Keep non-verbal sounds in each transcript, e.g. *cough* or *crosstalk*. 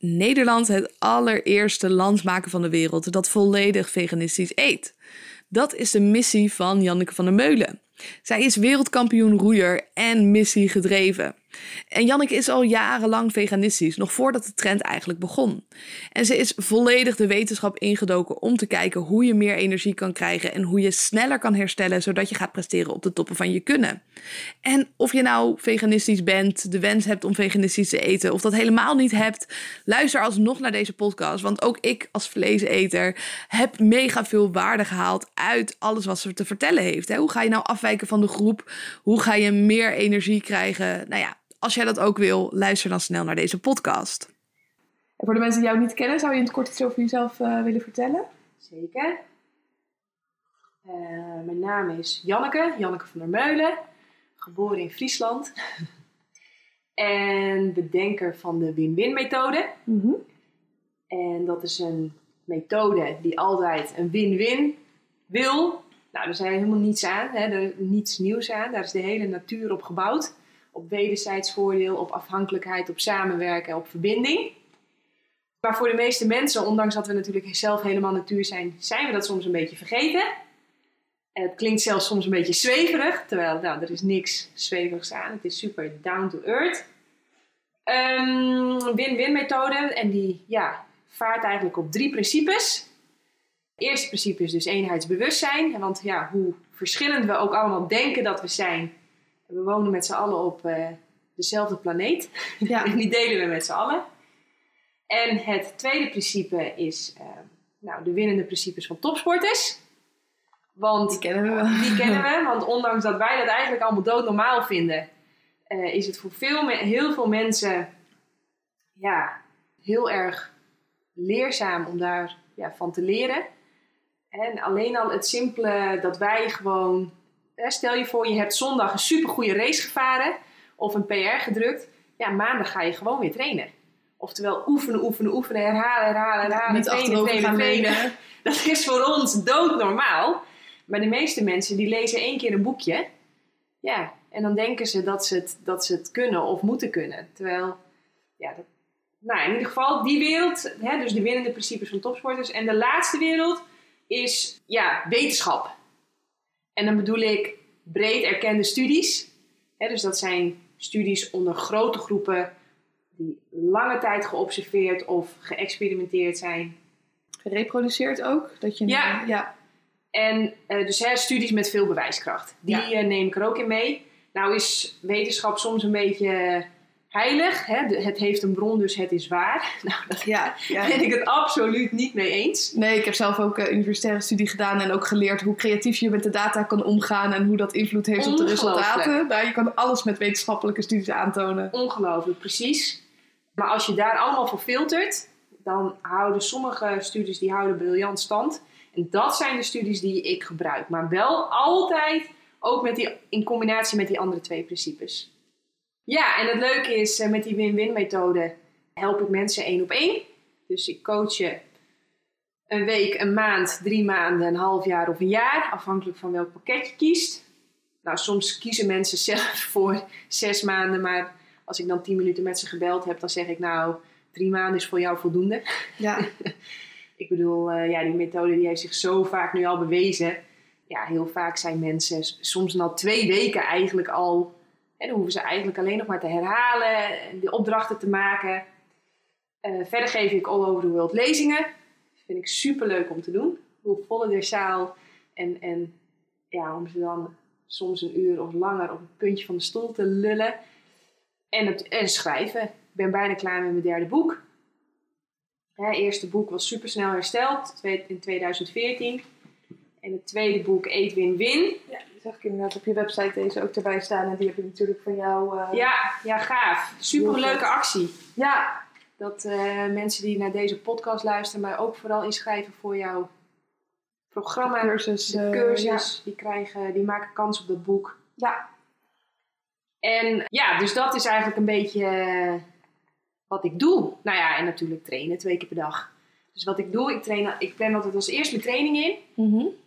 Nederland het allereerste land maken van de wereld dat volledig veganistisch eet. Dat is de missie van Janneke van der Meulen. Zij is wereldkampioen roeier en missie gedreven. En Janneke is al jarenlang veganistisch, nog voordat de trend eigenlijk begon. En ze is volledig de wetenschap ingedoken om te kijken hoe je meer energie kan krijgen en hoe je sneller kan herstellen, zodat je gaat presteren op de toppen van je kunnen. En of je nou veganistisch bent, de wens hebt om veganistisch te eten, of dat helemaal niet hebt, luister alsnog naar deze podcast. Want ook ik als vleeseter heb mega veel waarde gehaald uit alles wat ze te vertellen heeft. Hoe ga je nou afwijken van de groep? Hoe ga je meer energie krijgen? Nou ja, als jij dat ook wil, luister dan snel naar deze podcast. En voor de mensen die jou niet kennen, zou je in het kort iets over jezelf uh, willen vertellen? Zeker. Uh, mijn naam is Janneke, Janneke van der Meulen, geboren in Friesland. *laughs* en bedenker van de win-win methode. Mm -hmm. En dat is een methode die altijd een win-win wil. Nou, er zijn helemaal niets aan, hè, er niets nieuws aan. Daar is de hele natuur op gebouwd op wederzijds voordeel, op afhankelijkheid, op samenwerken, op verbinding. Maar voor de meeste mensen, ondanks dat we natuurlijk zelf helemaal natuur zijn, zijn we dat soms een beetje vergeten. En het klinkt zelfs soms een beetje zweverig, terwijl nou, er is niks zweverigs aan. Het is super down to earth. Een win-win methode en die ja, vaart eigenlijk op drie principes. Het eerste principe is dus eenheidsbewustzijn. Want ja, hoe verschillend we ook allemaal denken dat we zijn, we wonen met z'n allen op uh, dezelfde planeet. Ja. *laughs* die delen we met z'n allen. En het tweede principe is uh, nou, de winnende principes van topsporters. Want, die kennen we. *laughs* Die kennen we, want ondanks dat wij dat eigenlijk allemaal doodnormaal vinden, uh, is het voor veel, heel veel mensen ja, heel erg leerzaam om daar ja, van te leren. En alleen al het simpele dat wij gewoon stel je voor, je hebt zondag een supergoeie race gevaren of een PR gedrukt. Ja, maandag ga je gewoon weer trainen. Oftewel oefenen, oefenen, oefenen, herhalen, herhalen, herhalen. Niet trainen, trainen, trainen. *laughs* Dat is voor ons doodnormaal. Maar de meeste mensen die lezen één keer een boekje. Ja, en dan denken ze dat ze het, dat ze het kunnen of moeten kunnen. Terwijl, ja, dat, nou in ieder geval die wereld, hè, dus de winnende principes van topsporters. En de laatste wereld is, ja, wetenschap. En dan bedoel ik breed erkende studies. dus dat zijn studies onder grote groepen die lange tijd geobserveerd of geëxperimenteerd zijn. Gereproduceerd ook? Dat je ja. ja. En uh, dus hè, studies met veel bewijskracht. Die uh, neem ik er ook in mee. Nou is wetenschap soms een beetje heilig. Hè? het heeft een bron, dus het is waar. *laughs* Nou, daar ja, ja. ben ik het absoluut niet mee eens. Nee, ik heb zelf ook een universitaire studie gedaan en ook geleerd hoe creatief je met de data kan omgaan en hoe dat invloed heeft op de resultaten. Nou, je kan alles met wetenschappelijke studies aantonen. Ongelooflijk, precies. Maar als je daar allemaal voor filtert, dan houden sommige studies die houden briljant stand. En dat zijn de studies die ik gebruik. Maar wel altijd ook met die, in combinatie met die andere twee principes. Ja, en het leuke is eh, met die win-win methode help ik mensen één op één. Dus ik coach je een week, een maand, drie maanden, een half jaar of een jaar, afhankelijk van welk pakket je kiest. Nou, soms kiezen mensen *laughs* zelf voor zes maanden, maar als ik dan tien minuten met ze gebeld heb, dan zeg ik nou, drie maanden is voor jou voldoende. Ja. *laughs* ik bedoel, uh, ja, die methode die heeft zich zo vaak nu al bewezen. Ja, heel vaak zijn mensen soms na twee weken eigenlijk al en dan hoeven ze eigenlijk alleen nog maar te herhalen, de opdrachten te maken. Uh, verder geef ik all over the world lezingen. Dat vind ik super leuk om te doen. Hoe volle de zaal. En, en ja, om ze dan soms een uur of langer op het puntje van de stoel te lullen. En, het, en schrijven. Ik ben bijna klaar met mijn derde boek. Het eerste boek was super snel hersteld in 2014. En het tweede boek Eet Win Win. Ja, zag ik inderdaad op je website deze ook erbij staan. En die heb je natuurlijk van jou. Uh, ja, ja, gaaf. Super leuke actie. Ja. Dat uh, mensen die naar deze podcast luisteren, mij ook vooral inschrijven voor jouw programma. De cursus. De eh, cursus. Ja. Die, krijgen, die maken kans op dat boek. Ja. En ja, dus dat is eigenlijk een beetje wat ik doe. Nou ja, en natuurlijk trainen twee keer per dag. Dus wat ik doe, ik, train, ik plan altijd als eerst mijn training in. Mm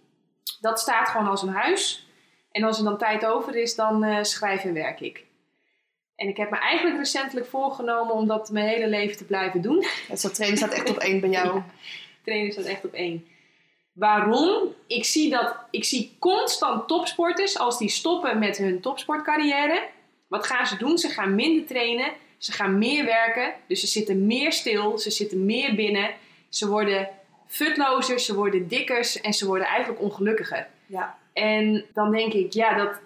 dat staat gewoon als een huis. En als er dan tijd over is, dan uh, schrijf en werk ik. En ik heb me eigenlijk recentelijk voorgenomen om dat mijn hele leven te blijven doen. Het dat trainen staat echt op één bij jou. Ja, *laughs* trainen staat echt op één. Waarom? Ik zie, dat, ik zie constant topsporters, als die stoppen met hun topsportcarrière, wat gaan ze doen? Ze gaan minder trainen, ze gaan meer werken, dus ze zitten meer stil, ze zitten meer binnen, ze worden futlozer, ze worden dikker en ze worden eigenlijk ongelukkiger. Ja. En dan denk ik, ja, dat,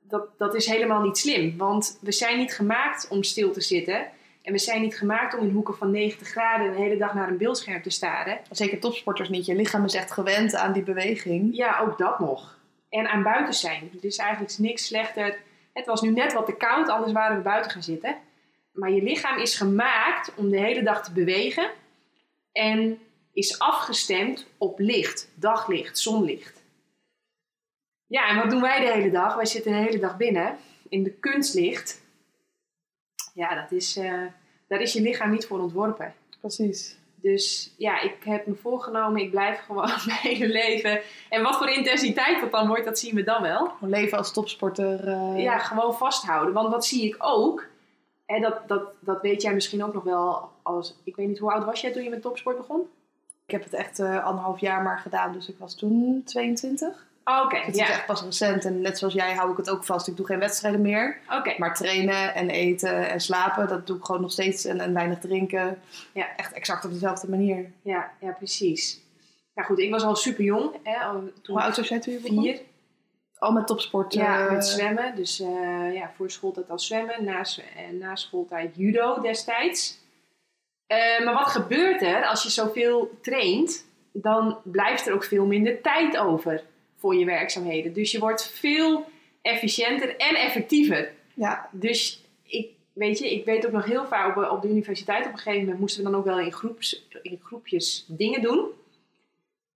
dat, dat is helemaal niet slim. Want we zijn niet gemaakt om stil te zitten. En we zijn niet gemaakt om in hoeken van 90 graden de hele dag naar een beeldscherm te staren. Zeker topsporters niet. Je lichaam is echt gewend aan die beweging. Ja, ook dat nog. En aan buiten zijn. Het is eigenlijk niks slechter. Het was nu net wat te koud, anders waren we buiten gaan zitten. Maar je lichaam is gemaakt om de hele dag te bewegen. En is afgestemd op licht, daglicht, zonlicht. Ja, en wat doen wij de hele dag? Wij zitten de hele dag binnen in de kunstlicht. Ja, dat is, uh, daar is je lichaam niet voor ontworpen. Precies. Dus ja, ik heb me voorgenomen, ik blijf *laughs* gewoon mijn hele leven. En wat voor intensiteit dat dan wordt, dat zien we dan wel. Leven als topsporter. Uh... Ja, gewoon vasthouden. Want wat zie ik ook, en dat, dat, dat weet jij misschien ook nog wel als... Ik weet niet, hoe oud was jij toen je met topsport begon? Ik heb het echt uh, anderhalf jaar maar gedaan, dus ik was toen 22. Oh, Oké, Het is echt pas recent en net zoals jij hou ik het ook vast. Ik doe geen wedstrijden meer. Oké. Maar trainen en eten en slapen, dat doe ik gewoon nog steeds. En, en weinig drinken. Ja. Echt exact op dezelfde manier. Ja, ja, precies. Nou goed, ik was al super jong. Hè, al toen Hoe oud was jij toen je begon? Vier. Al met topsport? Ja, eh, met zwemmen. Dus eh, ja, voor schooltijd al zwemmen. Na, en na schooltijd judo destijds. Eh, maar wat gebeurt er als je zoveel traint? Dan blijft er ook veel minder tijd over voor je werkzaamheden. Dus je wordt veel efficiënter en effectiever. Ja, Dus ik, weet je, ik weet ook nog heel vaak op, op de universiteit op een gegeven moment moesten we dan ook wel in, groeps, in groepjes dingen doen.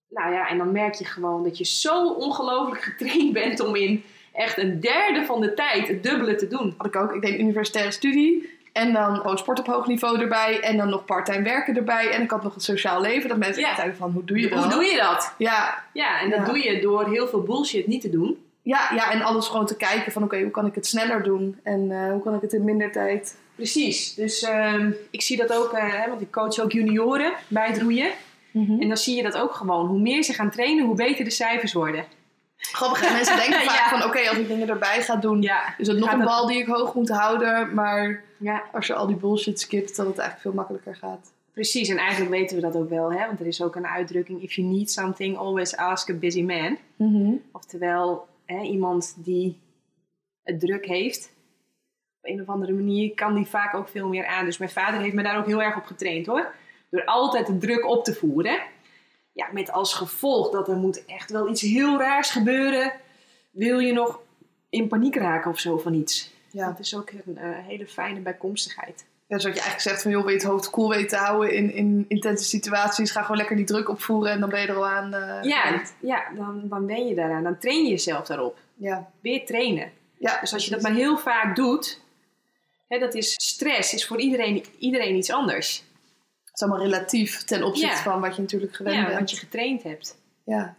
Nou ja, en dan merk je gewoon dat je zo ongelooflijk getraind bent om in echt een derde van de tijd het dubbele te doen. had ik ook. Ik deed universitaire studie. En dan gewoon sport op hoog niveau erbij. En dan nog parttime werken erbij. En ik had nog een sociaal leven. Dat mensen Ja. zeiden van, hoe doe je dat? Hoe doe je dat? Ja, Ja, en dat Ja. doe je door heel veel bullshit niet te doen. ja, ja, en alles gewoon te kijken van, oké, hoe kan ik het sneller doen? En eh, hoe kan ik het in minder tijd? Precies. Dus ehm, ik zie dat ook, eh, want ik coach ook junioren bij het roeien. En dan zie je dat ook gewoon. Hoe meer ze gaan trainen, hoe beter de cijfers worden. Grappig, en mensen denken *laughs* vaak Ja. van, oké, als ik dingen erbij ga doen, Ja, is het nog Gaat een dat- bal die ik hoog moet houden. Maar ja als je al die bullshit skipt, dat het eigenlijk veel makkelijker gaat. precies. En eigenlijk weten we dat ook wel. Hè? Want er is ook een uitdrukking, if you need something, always ask a busy man. Oftewel, hè, iemand die het druk heeft. Op een of andere manier kan die vaak ook veel meer aan. Dus mijn vader heeft me daar ook heel erg op getraind hoor. Door altijd de druk op te voeren. Ja, met als gevolg dat er moet echt wel iets heel raars gebeuren. Wil je nog in paniek raken of zo van iets. Ja. Dat is ook een eh, hele fijne bijkomstigheid. Ja, dus wat je eigenlijk zegt van, joh, wil je het hoofd koel weten te houden in, in intense situaties, ga gewoon lekker die druk opvoeren en dan ben je er al aan. eh, Ja, ja dan, dan ben je daaraan. Dan train je jezelf daarop. ja. Weer trainen. ja. Dus als je dat maar heel vaak doet, hè, dat is stress, is voor iedereen, iedereen iets anders. Is allemaal relatief ten opzichte Ja. van wat je natuurlijk gewend Ja, bent. wat je getraind hebt. Ja.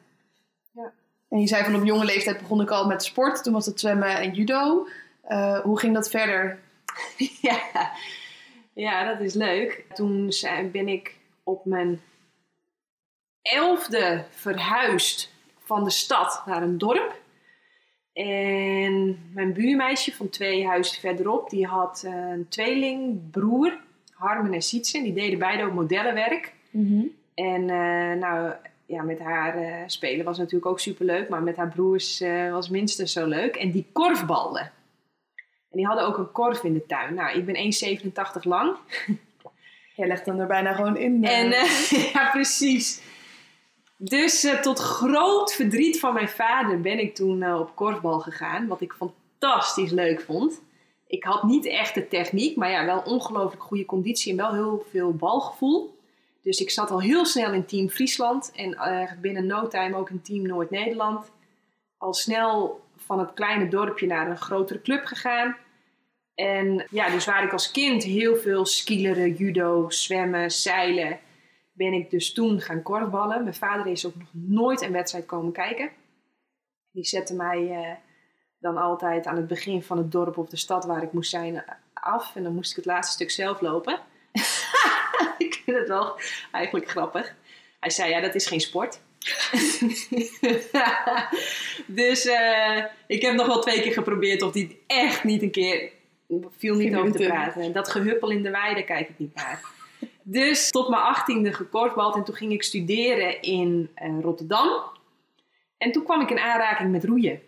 Ja. En je zei van op jonge leeftijd begon ik al met sport. Toen was het zwemmen en judo. Eh, hoe ging dat verder? *laughs* ja. ja, dat is leuk. Toen ben ik op mijn elfde verhuisd van de stad naar een dorp. En mijn buurmeisje van twee huizen verderop, die had een tweelingbroer, Harmen en Sietse. Die deden beide ook modellenwerk. En eh, nou, ja, met haar eh, spelen was natuurlijk ook superleuk. Maar met haar broers eh, was minstens zo leuk. En die korfbalden. En die hadden ook een korf in de tuin. Nou, ik ben 1,87 lang. *laughs* Jij legt hem er bijna gewoon in. En *laughs* ja, precies. Dus tot groot verdriet van mijn vader ben ik toen op korfbal gegaan. Wat ik fantastisch leuk vond. Ik had niet echt de techniek, maar ja, wel ongelooflijk goede conditie en wel heel veel balgevoel. Dus ik zat al heel snel in team Friesland en eh, binnen no time ook in team Noord-Nederland. Al snel van het kleine dorpje naar een grotere club gegaan. En ja, dus waar ik als kind heel veel skileren, judo, zwemmen, zeilen, ben ik dus toen gaan korfballen. Mijn vader is ook nog nooit een wedstrijd komen kijken. Die zette mij eh, dan altijd aan het begin van het dorp of de stad waar ik moest zijn, eh, af en dan moest ik het laatste stuk zelf lopen. *laughs* ik vind het wel eigenlijk grappig. Hij zei, ja, dat is geen sport. *laughs* dus uh, ik heb nog wel twee keer geprobeerd of die echt niet een keer viel niet over te praten. Dat gehuppel in de weide kijk ik niet naar. Dus tot mijn achttiende gekorfbald en toen ging ik studeren in uh, Rotterdam. En toen kwam ik in aanraking met roeien.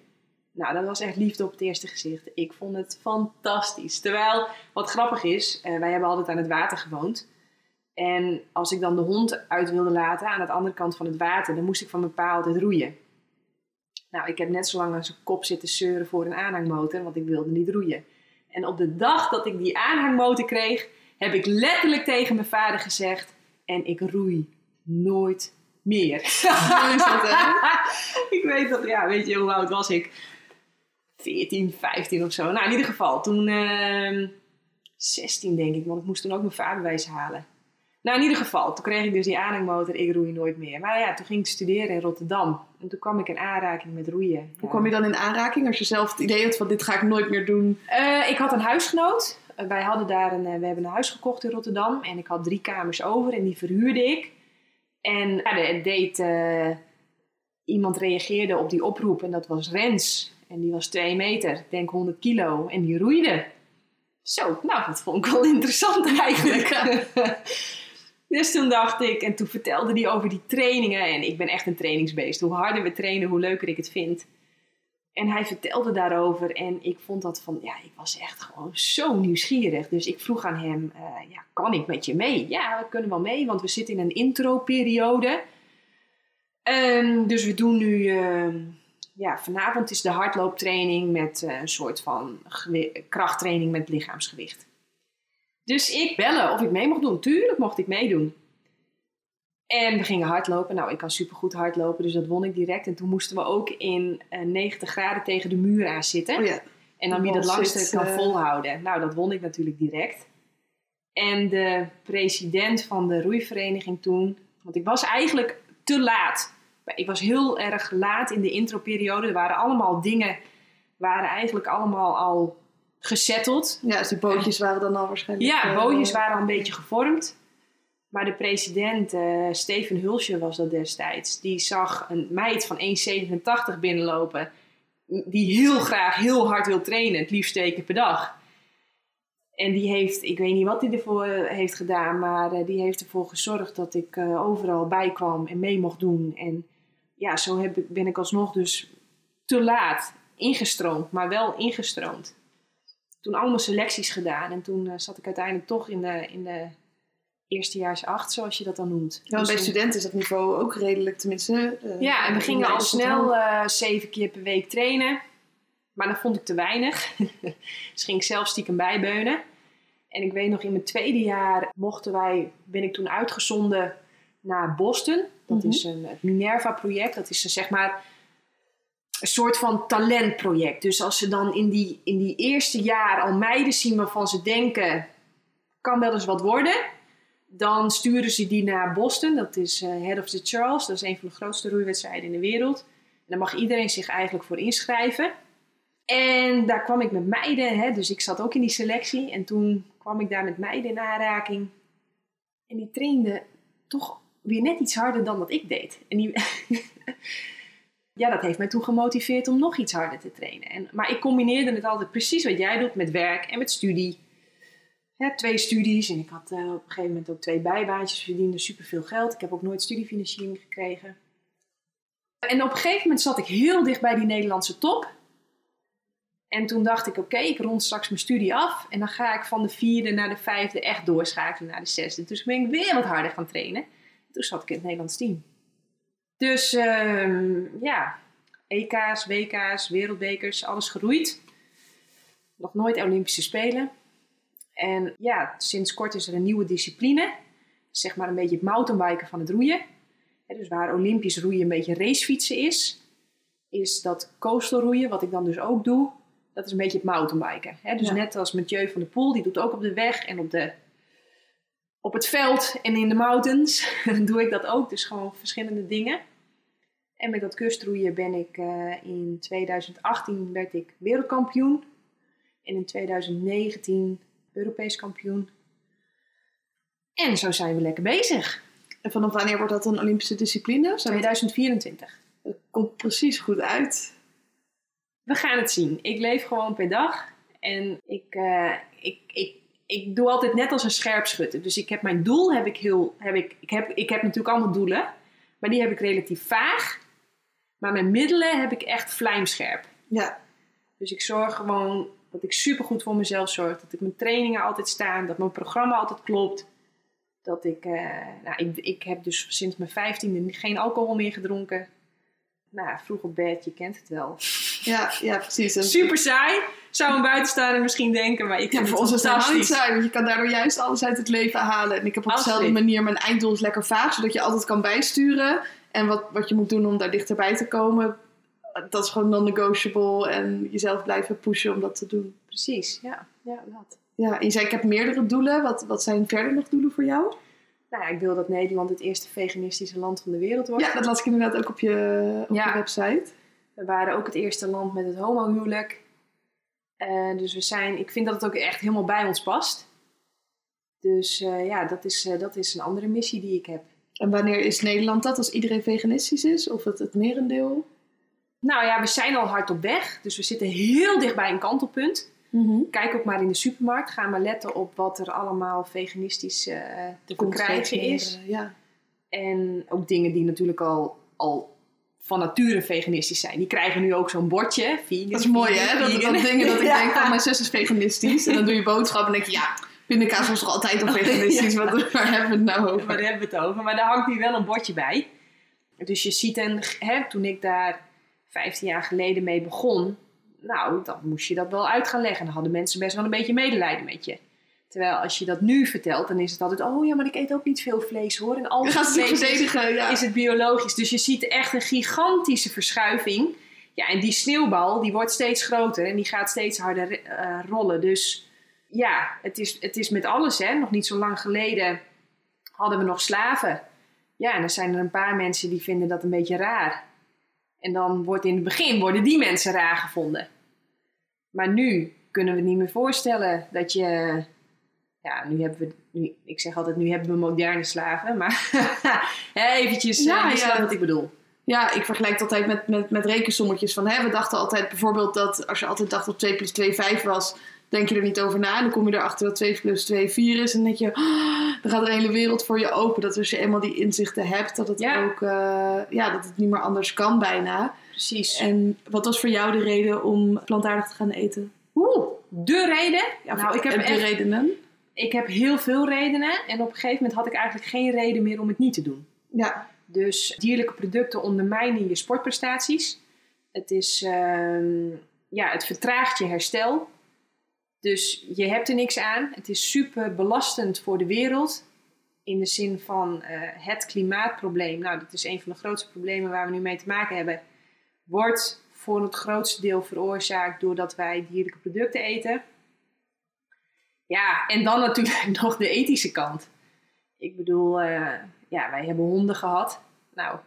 Nou, dat was echt liefde op het eerste gezicht. Ik vond het fantastisch. Terwijl, wat grappig is, uh, wij hebben altijd aan het water gewoond. En als ik dan de hond uit wilde laten aan de andere kant van het water, dan moest ik van mijn pa altijd roeien. Nou, ik heb net zo lang aan zijn kop zitten zeuren voor een aanhangmotor, want ik wilde niet roeien. En op de dag dat ik die aanhangmotor kreeg, heb ik letterlijk tegen mijn vader gezegd: En ik roei nooit meer. *laughs* ik weet dat, ja, weet je hoe oud was ik? 14, 15 of zo. Nou, in ieder geval, toen uh, ehm, 16 denk ik, want ik moest toen ook mijn vaarbewijs halen. Nou, in ieder geval, toen kreeg ik dus die aanhangmotor, ik roei nooit meer. Maar ja, toen ging ik studeren in Rotterdam. En toen kwam ik in aanraking met roeien. Hoe kwam je dan in aanraking als je zelf het idee had van dit ga ik nooit meer doen? Uh, ik had een huisgenoot. Uh, wij hadden daar een, uh, we hebben een huis gekocht in Rotterdam. En ik had drie kamers over en die verhuurde ik. En ja, deed, iemand reageerde op die oproep en dat was Rens. En die was twee meter, ik denk 100 kilo. En die roeide. Zo, nou, dat vond ik wel *laughs* interessant eigenlijk. *laughs* Dus toen dacht ik, en toen vertelde hij over die trainingen. En ik ben echt een trainingsbeest. Hoe harder we trainen, hoe leuker ik het vind. En hij vertelde daarover en ik vond dat van, ja, ik was echt gewoon zo nieuwsgierig. Dus ik vroeg aan hem, uh, ja, kan ik met je mee? Ja, we kunnen wel mee, want we zitten in een intro-periode. Um, dus we doen nu, uh, ja, vanavond is de hardlooptraining met uh, een soort van krachttraining met lichaamsgewicht. Dus ik bellen of ik mee mocht doen. Tuurlijk mocht ik meedoen. En we gingen hardlopen. Nou, ik kan supergoed hardlopen, dus dat won ik direct. En toen moesten we ook in uh, eh, 90 graden tegen de muur aan zitten. Oh ja. En dan wie dat langste kan uh... volhouden. Nou, dat won ik natuurlijk direct. En de president van de roeivereniging toen, want ik was eigenlijk te laat. Ik was heel erg laat in de introperiode. Er waren allemaal dingen, waren eigenlijk allemaal al gesetteld. Ja, dus die bootjes waren dan al waarschijnlijk... Ja, eh, bootjes waren al een beetje gevormd. Maar de president, uh, Steven Hulsje was dat destijds, die zag een meid van 1,87 binnenlopen. Die heel graag heel hard wil trainen, het liefst twee keer per dag. En die heeft, ik weet niet wat hij ervoor eh, heeft gedaan, maar die heeft ervoor gezorgd dat ik overal bij kwam en mee mocht doen. En ja, zo heb ik, ben ik alsnog dus te laat ingestroomd, maar wel ingestroomd toen allemaal selecties gedaan. En toen uh, zat ik uiteindelijk toch in de, in de eerstejaars acht, zoals je dat dan noemt. Ja, dus bij studenten is dat niveau ook redelijk, tenminste. Uh, ja, en we gingen al snel uh, zeven keer per week trainen. Maar dat vond ik te weinig. *laughs* dus ging ik zelf stiekem bijbeunen. En ik weet nog, in mijn tweede jaar mochten wij, ben ik toen uitgezonden naar Boston. Dat mhm. is een, het Minerva-project. Dat is een, zeg maar een soort van talentproject. Dus als ze dan in die, in die eerste jaar al meiden zien waarvan ze denken, kan wel eens wat worden. Dan sturen ze die naar Boston. Dat is uh, Head of the Charles. Dat is een van de grootste roeiwedstrijden in de wereld. En daar mag iedereen zich eigenlijk voor inschrijven. En daar kwam ik met meiden. Hè, dus ik zat ook in die selectie. En toen kwam ik daar met meiden in aanraking. En die trainden toch weer net iets harder dan wat ik deed. En die... *laughs* ja, dat heeft mij toen gemotiveerd om nog iets harder te trainen. En, maar ik combineerde het altijd precies wat jij doet met werk en met studie. twee studies en ik had uh, op een gegeven moment ook twee bijbaantjes, verdiende superveel geld. Ik heb ook nooit studiefinanciering gekregen. En op een gegeven moment zat ik heel dicht bij die Nederlandse top. En toen dacht ik, oké, ik rond straks mijn studie af. En dan ga ik van de vierde naar de vijfde echt doorschakelen naar de zesde. Dus ben ik weer wat harder gaan trainen. En toen zat ik in het Nederlands team. Dus uh, ja, EK's, WK's, wereldbekers, alles geroeid. Nog nooit Olympische Spelen. En ja, sinds kort is er een nieuwe discipline. Zeg maar een beetje het mountainbiken van het roeien. dus waar Olympisch roeien een beetje racefietsen is, is dat coastal roeien, wat ik dan dus ook doe, dat is een beetje het mountainbiken. dus net als Mathieu van der Poel, die doet ook op de weg en op, de, op het veld en in de mountains. *laughs* doe ik dat ook, dus gewoon verschillende dingen. En met dat kustroeien ben ik uh, in 2018 werd ik wereldkampioen. En in 2019 Europees kampioen. En zo zijn we lekker bezig. En vanaf wanneer wordt dat een Olympische discipline? Zijn we- 2024. Dat komt precies goed uit. We gaan het zien. Ik leef gewoon per dag. En ik, eh, ik, ik, ik doe altijd net als een scherpschutter. Dus ik heb mijn doel, heb ik heel, heb ik, ik, heb, ik heb natuurlijk allemaal doelen. Maar die heb ik relatief vaag. Maar mijn middelen heb ik echt vlijmscherp. Ja, Dus ik zorg gewoon dat ik supergoed voor mezelf zorg. Dat ik mijn trainingen altijd staan. Dat mijn programma altijd klopt. Dat ik, eh, nou, ik, ik heb dus sinds mijn vijftiende geen alcohol meer gedronken. Nou, vroeg op bed, je kent het wel. Ja, ja precies. En Super saai, zou een buitenstaander misschien denken, maar ik Ja, vind voor het ons is het niet saai, want je kan daardoor juist alles uit het leven halen. En ik heb op dezelfde manier mijn einddoel is lekker vaag, zodat je altijd kan bijsturen. En wat, wat je moet doen om daar dichterbij te komen, dat is gewoon non-negotiable. En jezelf blijven pushen om dat te doen. Precies, ja, ja dat. Ja, en je zei ik heb meerdere doelen. Wat, wat zijn verder nog doelen voor jou? Nou ja, ik wil dat Nederland het eerste veganistische land van de wereld wordt. Ja, dat las ik inderdaad ook op je, op Ja. je website. We waren ook het eerste land met het homohuwelijk. Eh, dus we zijn, ik vind dat het ook echt helemaal bij ons past. Dus eh, ja, dat is, eh, dat is een andere missie die ik heb. En wanneer is Nederland dat? Als iedereen veganistisch is? Of het, het merendeel? Nou ja, we zijn al hard op weg. Dus we zitten heel dicht bij een kantelpunt. Kijk ook maar in de supermarkt. Ga maar letten op wat er allemaal veganistisch te verkrijgen is. Ja. En ook dingen die natuurlijk al, al van nature veganistisch zijn. Die krijgen nu ook zo'n bordje. Vegan, Dat is mooi, hè? Dat, dat dingen dat ik *laughs* Ja. denk van mijn zus is veganistisch. En dan doe je boodschap en denk je, ja, pindakaas was toch altijd al *laughs* veganistisch? Ja. Wat, waar hebben we het nou over? Waar hebben we het over? Maar daar hangt nu wel een bordje bij. Dus je ziet, en, hè, toen ik daar 15 jaar geleden mee begon, nou, dan moest je dat wel uit gaan leggen. Dan hadden mensen best wel een beetje medelijden met je. Terwijl als je dat nu vertelt, dan is het altijd, oh ja, maar ik eet ook niet veel vlees hoor. En al gaat vlees is- ja. is het biologisch. Dus je ziet echt een gigantische verschuiving. Ja, en die sneeuwbal die wordt steeds groter en die gaat steeds harder eh, rollen. Dus ja, het is, het is met alles. Hè. Nog niet zo lang geleden hadden we nog slaven. Ja, en dan zijn er een paar mensen die vinden dat een beetje raar. En dan wordt in het begin worden die mensen raar gevonden. Maar nu kunnen we het niet meer voorstellen dat je... Ja, nu hebben we... Nu, ik zeg altijd, nu hebben we moderne slaven. Maar *laughs* eventjes, Ja, ja, je ja. wat ik bedoel. Ja, ik vergelijk het altijd met, met, met rekensommetjes. Van, hè, we dachten altijd bijvoorbeeld dat als je altijd dacht dat 2 plus 2 5 was, denk je er niet over na. En dan kom je erachter dat 2 plus 2 4 is. En dan denk je, oh, dan gaat de hele wereld voor je open. Dat als je eenmaal die inzichten hebt, dat het Ja. ook eh, ja, dat het niet meer anders kan bijna. Precies. En wat was voor jou de reden om plantaardig te gaan eten? Oeh, de reden? nou, ik heb, de echt, redenen? Ik heb heel veel redenen. En op een gegeven moment had ik eigenlijk geen reden meer om het niet te doen. Ja, Dus dierlijke producten ondermijnen je sportprestaties. Het, is, ehm, ja, het vertraagt je herstel. Dus je hebt er niks aan. Het is super belastend voor de wereld. In de zin van eh, het klimaatprobleem. Nou, dat is een van de grootste problemen waar we nu mee te maken hebben. Wordt voor het grootste deel veroorzaakt doordat wij dierlijke producten eten. Ja, en dan natuurlijk *laughs* nog de ethische kant. Ik bedoel, eh, ja, wij hebben honden gehad. Nou,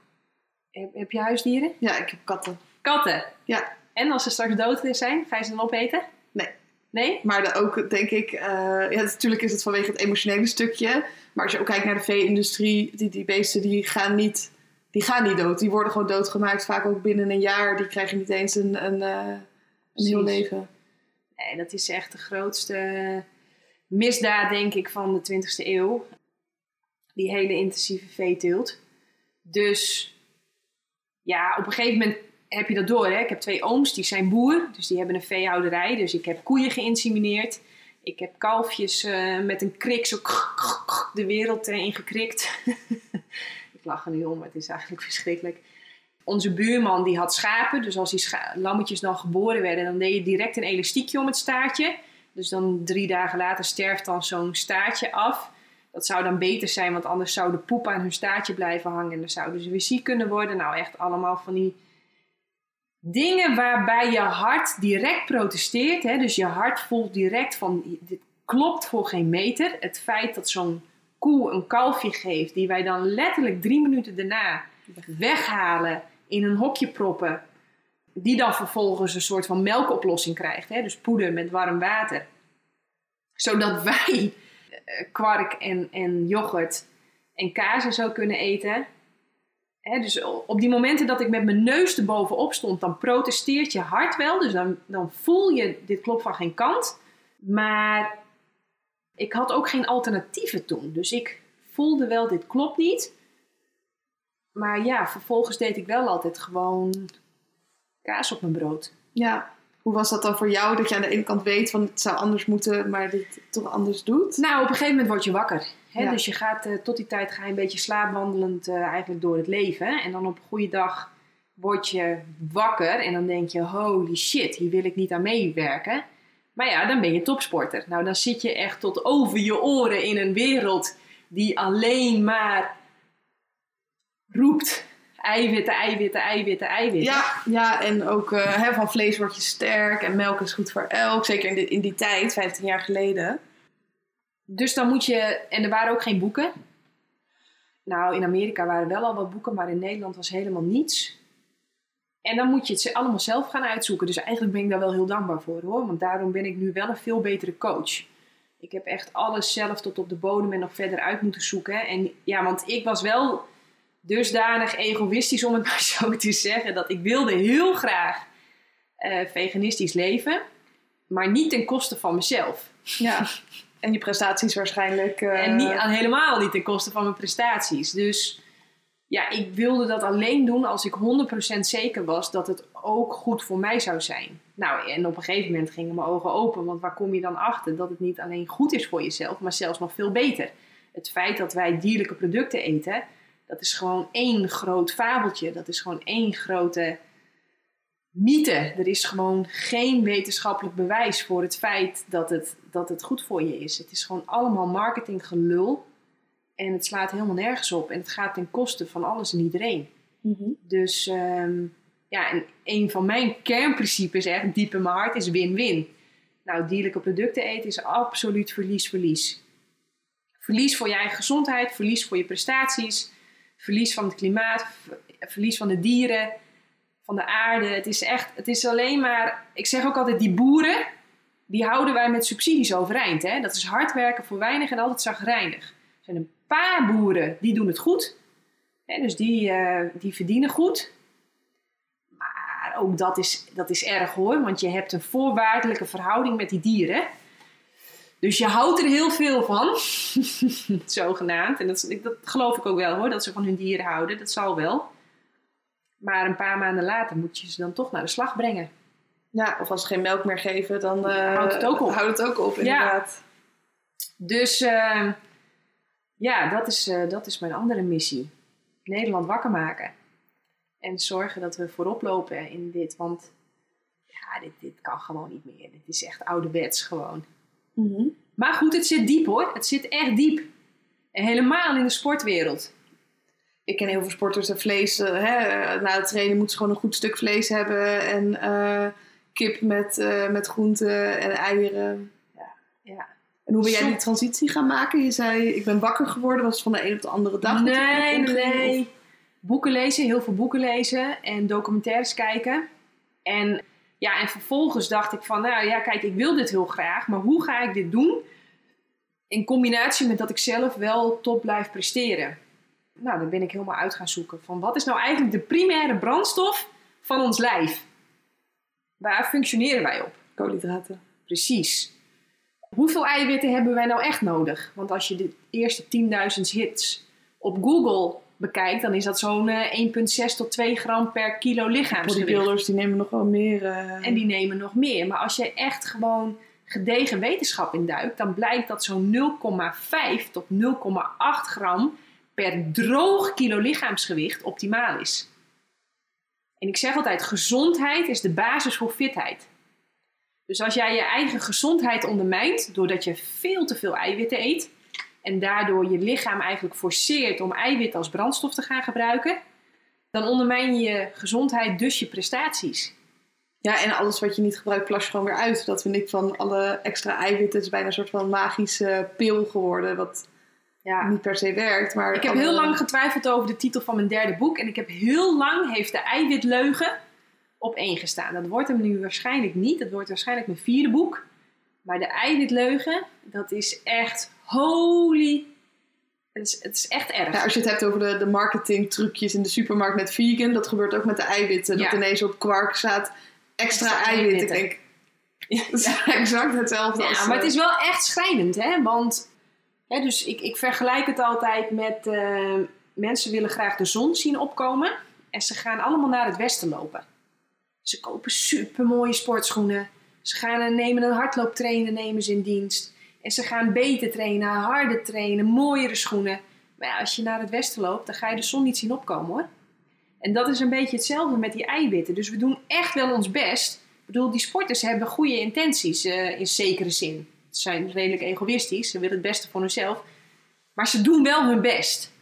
heb, heb je huisdieren? ja, ik heb katten. Katten. Ja. En als ze straks dood zijn, ga je ze dan opeten? Nee. Nee? Maar de- ook denk ik, eh, ja, natuurlijk is het vanwege het emotionele stukje. Maar als je ook kijkt naar de vee-industrie, die, die beesten die gaan, niet, die gaan niet dood. Die worden gewoon doodgemaakt, vaak ook binnen een jaar. Die krijgen niet eens een, een, eh, een heel Precies. leven. Nee, dat is echt de grootste misdaad, denk ik, van de 20e eeuw. Die hele intensieve veeteelt. Dus ja, op een gegeven moment heb je dat door. Hè? Ik heb twee ooms, die zijn boer. Dus die hebben een veehouderij. Dus ik heb koeien geïnsemineerd. Ik heb kalfjes eh, met een krik zo de wereld eh, ingekrikt. *laughs* ik lach er nu om, maar het is eigenlijk verschrikkelijk. Onze buurman die had schapen. Dus als die lammetjes dan geboren werden, dan deed je direct een elastiekje om het staartje. Dus dan drie dagen later sterft dan zo'n staartje af. Dat zou dan beter zijn, want anders zou de poep aan hun staartje blijven hangen. En dan zouden ze weer ziek kunnen worden. Nou, echt allemaal van die dingen waarbij je hart direct protesteert. Hè? Dus je hart voelt direct van, dit klopt voor geen meter. Het feit dat zo'n koe een kalfje geeft, die wij dan letterlijk drie minuten daarna weghalen, in een hokje proppen, die dan vervolgens een soort van melkoplossing krijgt. Hè? Dus poeder met warm water. Zodat *laughs* wij eh, kwark en, en yoghurt en kaas en zo kunnen eten. Hè, dus op die momenten dat ik met mijn neus erbovenop stond, dan protesteert je hart wel. Dus dan, dan voel je, dit klopt van geen kant. Maar ik had ook geen alternatieven toen. Dus ik voelde wel, dit klopt niet. Maar ja, vervolgens deed ik wel altijd gewoon kaas op mijn brood. Ja, hoe was dat dan voor jou? Dat je aan de ene kant weet van het zou anders moeten, maar dit toch anders doet? Nou, op een gegeven moment word je wakker. Hè? Dus je gaat eh, tot die tijd ga je een beetje slaapwandelend uh, eigenlijk door het leven. En dan op een goede dag word je wakker en dan denk je, holy shit, hier wil ik niet aan meewerken. Maar ja, dan ben je topsporter. Nou, dan zit je echt tot over je oren in een wereld die alleen maar roept. Eiwitten, eiwitten, eiwitten, eiwitten. Ja, ja en ook uh, hè, van vlees word je sterk en melk is goed voor elk. Zeker in, in die tijd, 15 jaar geleden. Dus dan moet je... En er waren ook geen boeken. Nou, in Amerika waren wel al wat boeken, maar in Nederland was helemaal niets. En dan moet je het allemaal zelf gaan uitzoeken. Dus eigenlijk ben ik daar wel heel dankbaar voor hoor. Want daarom ben ik nu wel een veel betere coach. Ik heb echt alles zelf tot op de bodem en nog verder uit moeten zoeken. En ja, want ik was wel dusdanig egoïstisch om het *laughs* maar zo te zeggen. Dat ik wilde heel graag uh, veganistisch leven. Maar niet ten koste van mezelf. Ja, *laughs* en je prestaties waarschijnlijk. Uh... En niet, helemaal niet ten koste van mijn prestaties. Dus ja, ik wilde dat alleen doen als ik 100% zeker was dat het ook goed voor mij zou zijn. Nou, en op een gegeven moment gingen mijn ogen open, want waar kom je dan achter? Dat het niet alleen goed is voor jezelf, maar zelfs nog veel beter. Het feit dat wij dierlijke producten eten, dat is gewoon één groot fabeltje. Dat is gewoon één grote mythe. Er is gewoon geen wetenschappelijk bewijs voor het feit dat het, dat het goed voor je is. Het is gewoon allemaal marketinggelul. En het slaat helemaal nergens op. En het gaat ten koste van alles en iedereen. Mhm. Dus ehm, ja, en een van mijn kernprincipes, echt diep in mijn hart, is win-win. Nou, dierlijke producten eten is absoluut verlies-verlies. Verlies voor je eigen gezondheid, verlies voor je prestaties, verlies van het klimaat, verlies van de dieren, van de aarde. Het is echt, het is alleen maar, ik zeg ook altijd, die boeren, die houden wij met subsidies overeind. Hè? Dat is hard werken voor weinig en altijd zagrijnig. Er zijn een paar boeren die doen het goed. Hè? Dus die, uh, die verdienen goed. Maar ook dat is, dat is erg hoor, want je hebt een voorwaardelijke verhouding met die dieren. Dus je houdt er heel veel van, *laughs* zogenaamd. En dat, dat geloof ik ook wel hoor, dat ze van hun dieren houden. Dat zal wel. Maar een paar maanden later moet je ze dan toch naar de slag brengen. Ja, of als ze geen melk meer geven, dan uh, houdt het ook op. Houdt het ook op, inderdaad. Ja. Dus uh, ja, dat is, uh, dat is mijn andere missie. Nederland wakker maken. En zorgen dat we voorop lopen in dit. Want ja, dit, dit kan gewoon niet meer. Dit is echt ouderwets gewoon. Mm Maar goed, het zit diep hoor. Het zit echt diep. En helemaal in de sportwereld. Ik ken heel veel sporters dat vlees, uh, hè, na het trainen moeten ze gewoon een goed stuk vlees hebben. En uh, kip met, uh, met groenten en eieren. Ja, ja. En hoe ben jij die transitie gaan maken? Je zei, ik ben wakker geworden. Was het van de een op de andere dag? Nee, nee. Boeken lezen, heel veel boeken lezen. En documentaires kijken. En ja, en vervolgens dacht ik van, nou ja, kijk, ik wil dit heel graag, maar hoe ga ik dit doen? In combinatie met dat ik zelf wel top blijf presteren. Nou, dan ben ik helemaal uit gaan zoeken van wat is nou eigenlijk de primaire brandstof van ons lijf? Waar functioneren wij op? Koolhydraten. Precies. Hoeveel eiwitten hebben wij nou echt nodig? Want als je de eerste 10.000 hits op Google bekijkt, dan is dat zo'n 1,6 eh, tot 2 gram per kilo lichaamsgewicht. Bodybuilders die nemen nog wel meer. Uh... En die nemen nog meer. Maar als je echt gewoon gedegen wetenschap induikt, dan blijkt dat zo'n 0,5 tot 0,8 gram per droog kilo lichaamsgewicht optimaal is. En ik zeg altijd, gezondheid is de basis voor fitheid. Dus als jij je eigen gezondheid ondermijnt doordat je veel te veel eiwitten eet, en daardoor je lichaam eigenlijk forceert om eiwit als brandstof te gaan gebruiken, dan ondermijn je je gezondheid, dus je prestaties. Ja, en alles wat je niet gebruikt, plas je gewoon weer uit. Dat vind ik van alle extra eiwitten. is bijna een soort van magische pil geworden. Wat ja. niet per se werkt. Maar ik heb heel lang getwijfeld over de titel van mijn derde boek. En ik heb heel lang heeft de eiwitleugen op één gestaan. Dat wordt hem nu waarschijnlijk niet. Dat wordt waarschijnlijk mijn vierde boek. Maar de eiwitleugen, dat is echt holy. Het is, het is echt erg. Ja, als je het hebt over de, de marketingtrucjes in de supermarkt met vegan, dat gebeurt ook met de eiwitten. Dat Ja. ineens op kwark staat extra, Extra eiwit. Ik eiwitten. denk, dat is *laughs* exact hetzelfde als... Ja, maar het eh, is wel echt schrijnend, hè? Want hè, dus ik, ik vergelijk het altijd met eh, mensen willen graag de zon zien opkomen en ze gaan allemaal naar het westen lopen. Ze kopen supermooie sportschoenen. Ze gaan en nemen een hardlooptrainer nemen ze in dienst. En ze gaan beter trainen, harder trainen, mooiere schoenen. Maar ja, als je naar het westen loopt, dan ga je de zon niet zien opkomen hoor. En dat is een beetje hetzelfde met die eiwitten. Dus we doen echt wel ons best. Ik bedoel, die sporters hebben goede intenties eh, in zekere zin. Ze zijn redelijk egoïstisch, ze willen het beste voor hunzelf. Maar ze doen wel hun best.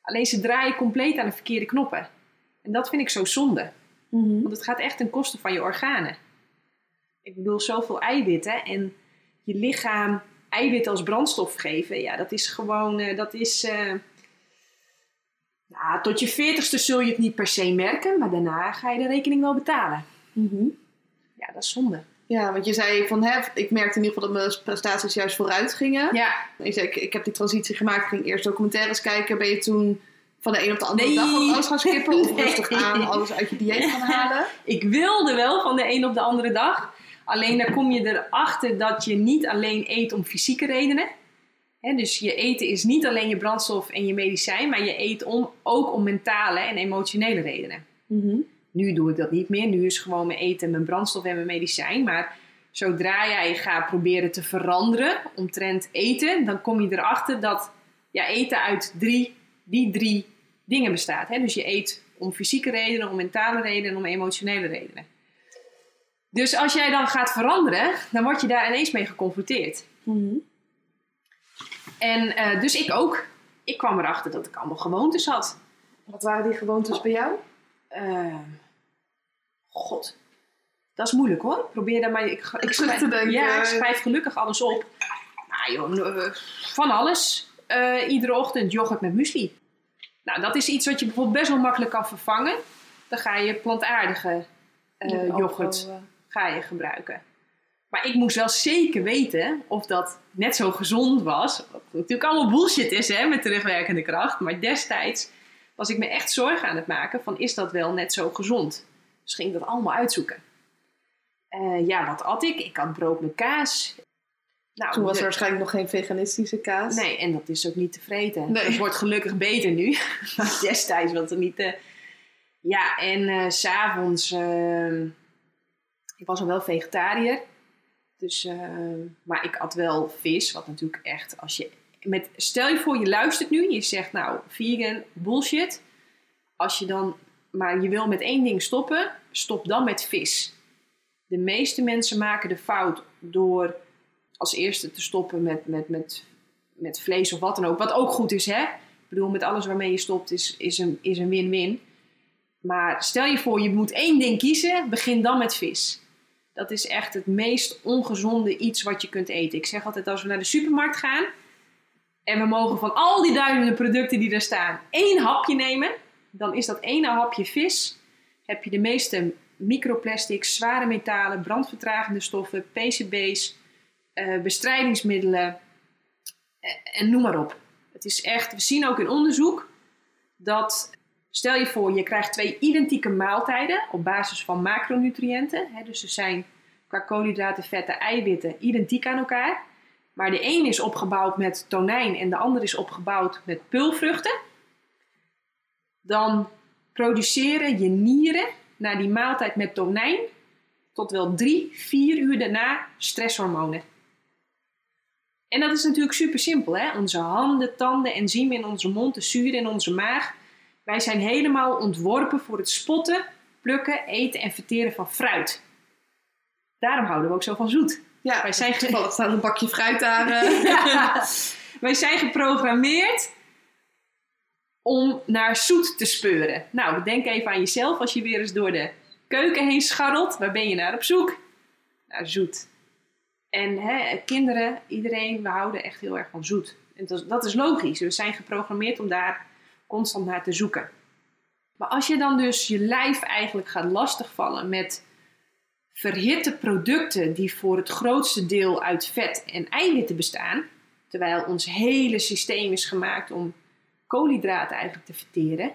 Alleen ze draaien compleet aan de verkeerde knoppen. En dat vind ik zo zonde. mhm. Want het gaat echt ten koste van je organen. Ik bedoel, zoveel eiwitten en je lichaam eiwitten als brandstof geven. Ja, dat is gewoon, eh, dat is... eh, nou, tot je veertigste zul je het niet per se merken, maar daarna ga je de rekening wel betalen. Mhm. Ja, dat is zonde. Ja, want je zei van, hè, ik merkte in ieder geval dat mijn prestaties juist vooruit gingen. Ja, Je zei, ik, ik heb die transitie gemaakt, ik ging eerst documentaires kijken. Ben je toen van de een op de andere Nee. dag ook alles gaan skippen? Of *laughs* Nee. rustig aan alles uit je dieet gaan *laughs* halen? ik wilde wel van de een op de andere dag. Alleen dan kom je erachter dat je niet alleen eet om fysieke redenen. Dus je eten is niet alleen je brandstof en je medicijn, maar je eet om, ook om mentale en emotionele redenen. Mhm. Nu doe ik dat niet meer. Nu is gewoon mijn eten, mijn brandstof en mijn medicijn. Maar zodra jij gaat proberen te veranderen omtrent eten, dan kom je erachter dat ja, eten uit drie, die drie dingen bestaat. Dus je eet om fysieke redenen, om mentale redenen en om emotionele redenen. Dus als jij dan gaat veranderen, dan word je daar ineens mee geconfronteerd. Mhm. En eh, dus ik ook. Ik kwam erachter dat ik allemaal gewoontes had. Wat waren die gewoontes bij jou? Eh, God. Dat is moeilijk hoor. Probeer daar maar. Ik, ik schrijf, te denken. Ja, ik schrijf gelukkig alles op. Nou joh, eh, van alles. Eh, iedere ochtend yoghurt met muesli. Nou, dat is iets wat je bijvoorbeeld best wel makkelijk kan vervangen. Dan ga je plantaardige ook yoghurt ga je gebruiken. Maar ik moest wel zeker weten of dat net zo gezond was. Wat natuurlijk allemaal bullshit is hè, met terugwerkende kracht. Maar destijds was ik me echt zorgen aan het maken van is dat wel net zo gezond? Dus ging ik dat allemaal uitzoeken. Eh, ja, wat at ik? Ik had brood met kaas. Nou, Toen was er waarschijnlijk nog geen veganistische kaas. Nee, en dat is ook niet te vreten. Nee. Het wordt gelukkig beter nu. *laughs* Destijds was het niet te... Ja, en eh, s s'avonds... ik was al wel vegetariër. Dus, eh, maar ik at wel vis. Wat natuurlijk echt... Als je, met, stel je voor, je luistert nu. Je zegt nou, vegan, bullshit. Als je dan... Maar je wil met één ding stoppen. Stop dan met vis. De meeste mensen maken de fout door als eerste te stoppen met, met, met, met vlees of wat dan ook. Wat ook goed is, hè? Ik bedoel, met alles waarmee je stopt is, is een is een win-win. Maar stel je voor, je moet één ding kiezen, begin dan met vis. Dat is echt het meest ongezonde iets wat je kunt eten. Ik zeg altijd, als we naar de supermarkt gaan... en we mogen van al die duizenden producten die er staan... één hapje nemen, dan is dat ene hapje vis... heb je de meeste microplastics, zware metalen, brandvertragende stoffen, PCB's eh, bestrijdingsmiddelen eh, en noem maar op. Het is echt, we zien ook in onderzoek dat, stel je voor, je krijgt twee identieke maaltijden op basis van macronutriënten. Hè, dus ze zijn qua koolhydraten, vetten, eiwitten identiek aan elkaar. Maar de een is opgebouwd met tonijn en de ander is opgebouwd met peulvruchten. Dan produceren je nieren na die maaltijd met tonijn tot wel drie, vier uur daarna stresshormonen. En dat is natuurlijk super simpel. Hè? Onze handen, tanden, enzymen in onze mond, de zuren in onze maag. Wij zijn helemaal ontworpen voor het spotten, plukken, eten en verteren van fruit. Daarom houden we ook zo van zoet. Ja, Wij zijn, ge- *laughs* toevallig staat een bakje fruit daar. *laughs* eh. Ja. Wij zijn geprogrammeerd om naar zoet te speuren. Nou, denk even aan jezelf als je weer eens door de keuken heen scharrelt. Waar ben je naar op zoek? Naar zoet. En hè, kinderen, iedereen, we houden echt heel erg van zoet. En dat is logisch. We zijn geprogrammeerd om daar constant naar te zoeken. Maar als je dan dus je lijf eigenlijk gaat lastigvallen met verhitte producten die voor het grootste deel uit vet en eiwitten bestaan, terwijl ons hele systeem is gemaakt om koolhydraten eigenlijk te verteren,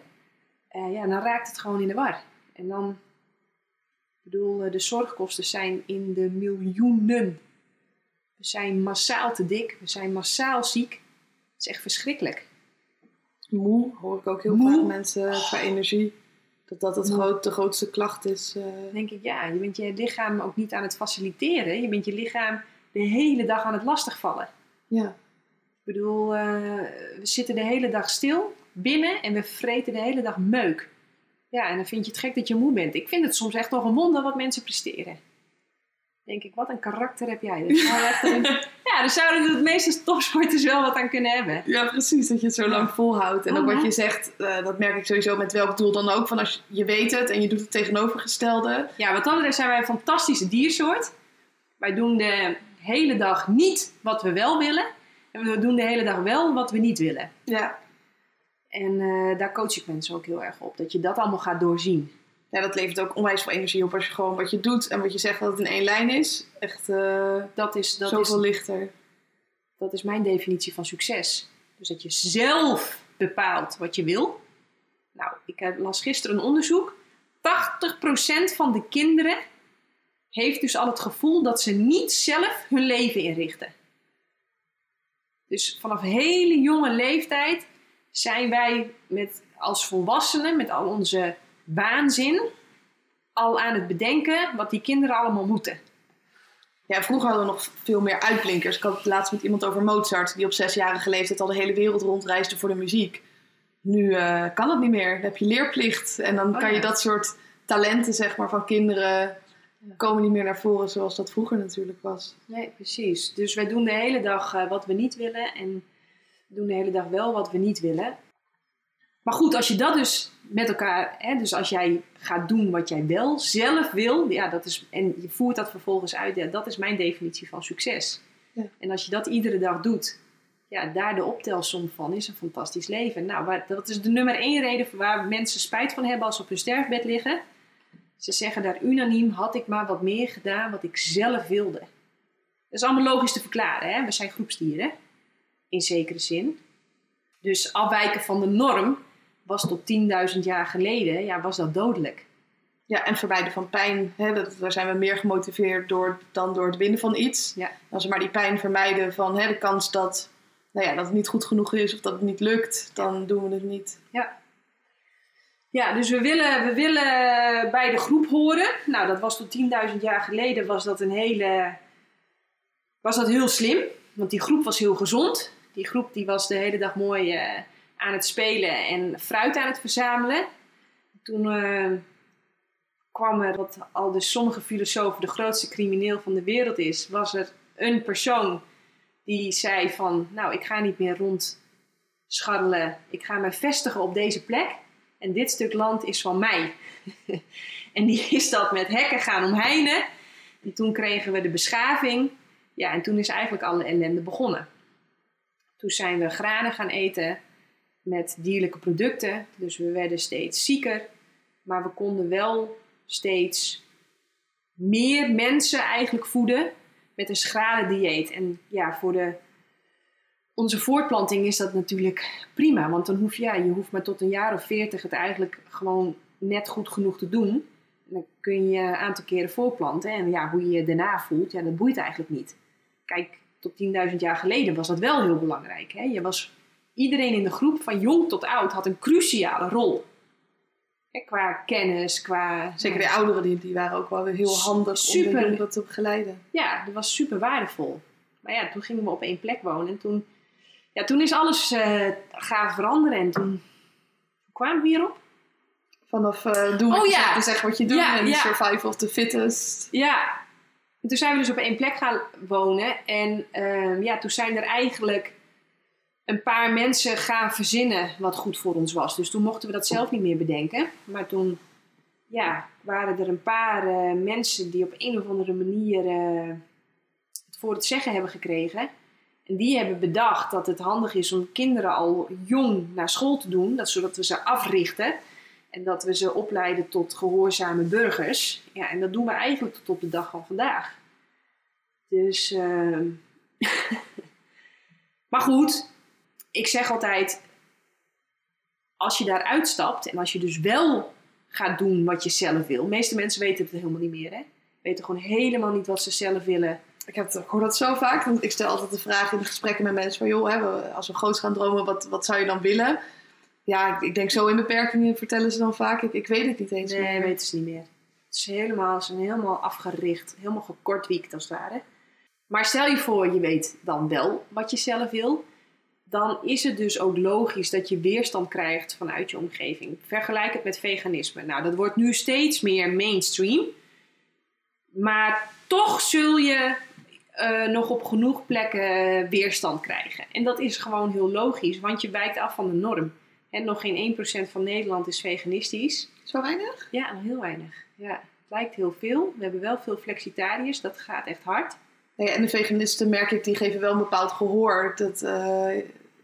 eh, ja, dan raakt het gewoon in de war. En dan, ik bedoel, eh, de zorgkosten zijn in de miljoenen. We zijn massaal te dik, we zijn massaal ziek. Het is echt verschrikkelijk. Moe hoor ik ook heel Moe. vaak mensen qua energie. Dat dat het groot, de grootste klacht is. eh. Denk ik, ja, je bent je lichaam ook niet aan het faciliteren. Je bent je lichaam de hele dag aan het lastigvallen. ja. Ik bedoel, eh, we zitten de hele dag stil binnen en we vreten de hele dag meuk. Ja, en dan vind je het gek dat je moe bent. Ik vind het soms echt nog een wonder wat mensen presteren. Denk ik, wat een karakter heb jij. Een- *laughs* ja, daar zouden de meeste topsporters wel wat aan kunnen hebben. ja, precies. Dat je het zo lang volhoudt. En ook Mhm. wat je zegt, eh, dat merk ik sowieso met welk doel dan ook. Van als je weet het en je doet het tegenovergestelde. Ja, wat dat betreft zijn wij een fantastische diersoort. Wij doen de hele dag niet wat we wel willen. En we doen de hele dag wel wat we niet willen. Ja. En eh, daar coach ik mensen ook heel erg op. Dat je dat allemaal gaat doorzien. Ja, dat levert ook onwijs veel energie op als je gewoon wat je doet en wat je zegt dat het in één lijn is. Echt eh, Dat is, dat zoveel is, lichter. dat is mijn definitie van succes. Dus dat je zelf bepaalt wat je wil. Nou, ik heb- las gisteren een onderzoek. 80% van de kinderen heeft dus al het gevoel dat ze niet zelf hun leven inrichten. Dus vanaf hele jonge leeftijd zijn wij met, als volwassenen, met al onze waanzin, al aan het bedenken wat die kinderen allemaal moeten. Ja, vroeger hadden we nog veel meer uitblinkers. Ik had het laatst met iemand over Mozart, die op zesjarige leeftijd al de hele wereld rondreisde voor de muziek. Nu eh, kan dat niet meer. Dan heb je leerplicht. En dan Oh, kan je dat soort talenten zeg maar, van kinderen komen niet meer naar voren zoals dat vroeger natuurlijk was. Nee, precies. Dus wij doen de hele dag eh, wat we niet willen en doen de hele dag wel wat we niet willen. Maar goed, als je dat dus met elkaar, hè, dus als jij gaat doen wat jij wel zelf wil, ja, dat is, en je voert dat vervolgens uit, ja, dat is mijn definitie van succes. Ja. En als je dat iedere dag doet, ja, daar de optelsom van is een fantastisch leven. Nou, waar, dat is de nummer één reden waar mensen spijt van hebben als ze op hun sterfbed liggen. Ze zeggen daar unaniem, had ik maar wat meer gedaan wat ik zelf wilde. Dat is allemaal logisch te verklaren, hè? we zijn groepsdieren, in zekere zin. Dus afwijken van de norm was tot 10.000 jaar geleden, ja, was dat dodelijk. Ja, en vermijden van pijn. Hè, dat, daar zijn we meer gemotiveerd door dan door het winnen van iets. Ja. Als we maar die pijn vermijden van hè, de kans dat, nou ja, dat het niet goed genoeg is of dat het niet lukt, dan doen we het niet. Ja, dus we willen, we willen bij de groep horen. Nou, dat was tot 10.000 jaar geleden was dat een hele... Was dat heel slim. Want die groep was heel gezond. Die groep die was de hele dag mooi eh, aan het spelen en fruit aan het verzamelen. Toen eh, kwam er, wat al dus sommige filosofen de grootste crimineel van de wereld is, was er een persoon die zei van, nou, ik ga niet meer rondscharrelen. Ik ga me vestigen op deze plek. En dit stuk land is van mij. *laughs* en die is dat met hekken gaan omheinen. En toen kregen we de beschaving. Ja, en toen is eigenlijk alle ellende begonnen. Toen zijn we granen gaan eten met dierlijke producten. Dus we werden steeds zieker. Maar we konden wel steeds meer mensen eigenlijk voeden met een schrale dieet. En ja, voor de, onze voortplanting is dat natuurlijk prima. Want dan hoef je, ja, je hoeft maar tot een jaar of veertig het eigenlijk gewoon net goed genoeg te doen. En dan kun je een aantal keren voortplanten. En ja, hoe je je daarna voelt, ja, dat boeit eigenlijk niet. Kijk, tot 10.000 jaar geleden was dat wel heel belangrijk. Hè? Je was, iedereen in de groep, van jong tot oud, had een cruciale rol. Qua kennis, qua... Zeker de ouderen die, die waren ook wel weer heel handig om Super. de jongeren te begeleiden. Ja, dat was super waardevol. Maar ja, toen gingen we op één plek wonen. En toen, ja, toen is alles eh gaan veranderen. En toen kwamen we hierop? Vanaf eh doen wat Oh ja. zeggen wat je doet Ja, en ja. survival of the fittest. Ja, en toen zijn we dus op één plek gaan wonen. En ehm, ja, toen zijn er eigenlijk een paar mensen gaan verzinnen wat goed voor ons was. Dus toen mochten we dat zelf niet meer bedenken. Maar toen ja, waren er een paar eh, mensen die op een of andere manier eh, het voor het zeggen hebben gekregen. En die hebben bedacht dat het handig is om kinderen al jong naar school te doen, dat, zodat we ze africhten. En dat we ze opleiden tot gehoorzame burgers. Ja, en dat doen we eigenlijk tot op de dag van vandaag. Dus, ehm, *laughs* maar goed, ik zeg altijd, als je daar uitstapt en als je dus wel gaat doen wat je zelf wil. De meeste mensen weten het helemaal niet meer, hè? Weten gewoon helemaal niet wat ze zelf willen. Ik, heb, ik hoor dat zo vaak. Want ik stel altijd de vraag in de gesprekken met mensen van... joh, hè, als we groot gaan dromen, wat, wat zou je dan willen? Ja, ik, ik denk zo in beperkingen vertellen ze dan vaak. Ik, ik weet het niet eens Nee, meer. weten ze niet meer. Het is helemaal, ze zijn helemaal afgericht, helemaal gekortwiekt als het ware. Maar stel je voor, je weet dan wel wat je zelf wil. Dan is het dus ook logisch dat je weerstand krijgt vanuit je omgeving. Vergelijk het met veganisme. Nou, dat wordt nu steeds meer mainstream. Maar toch zul je eh, nog op genoeg plekken weerstand krijgen. En dat is gewoon heel logisch, want je wijkt af van de norm. En nog geen 1% van Nederland is veganistisch. Zo weinig? Ja, nog heel weinig. Ja, het lijkt heel veel. We hebben wel veel flexitariërs, dat gaat echt hard. Nee, en de veganisten merk ik, die geven wel een bepaald gehoor. Dat, eh,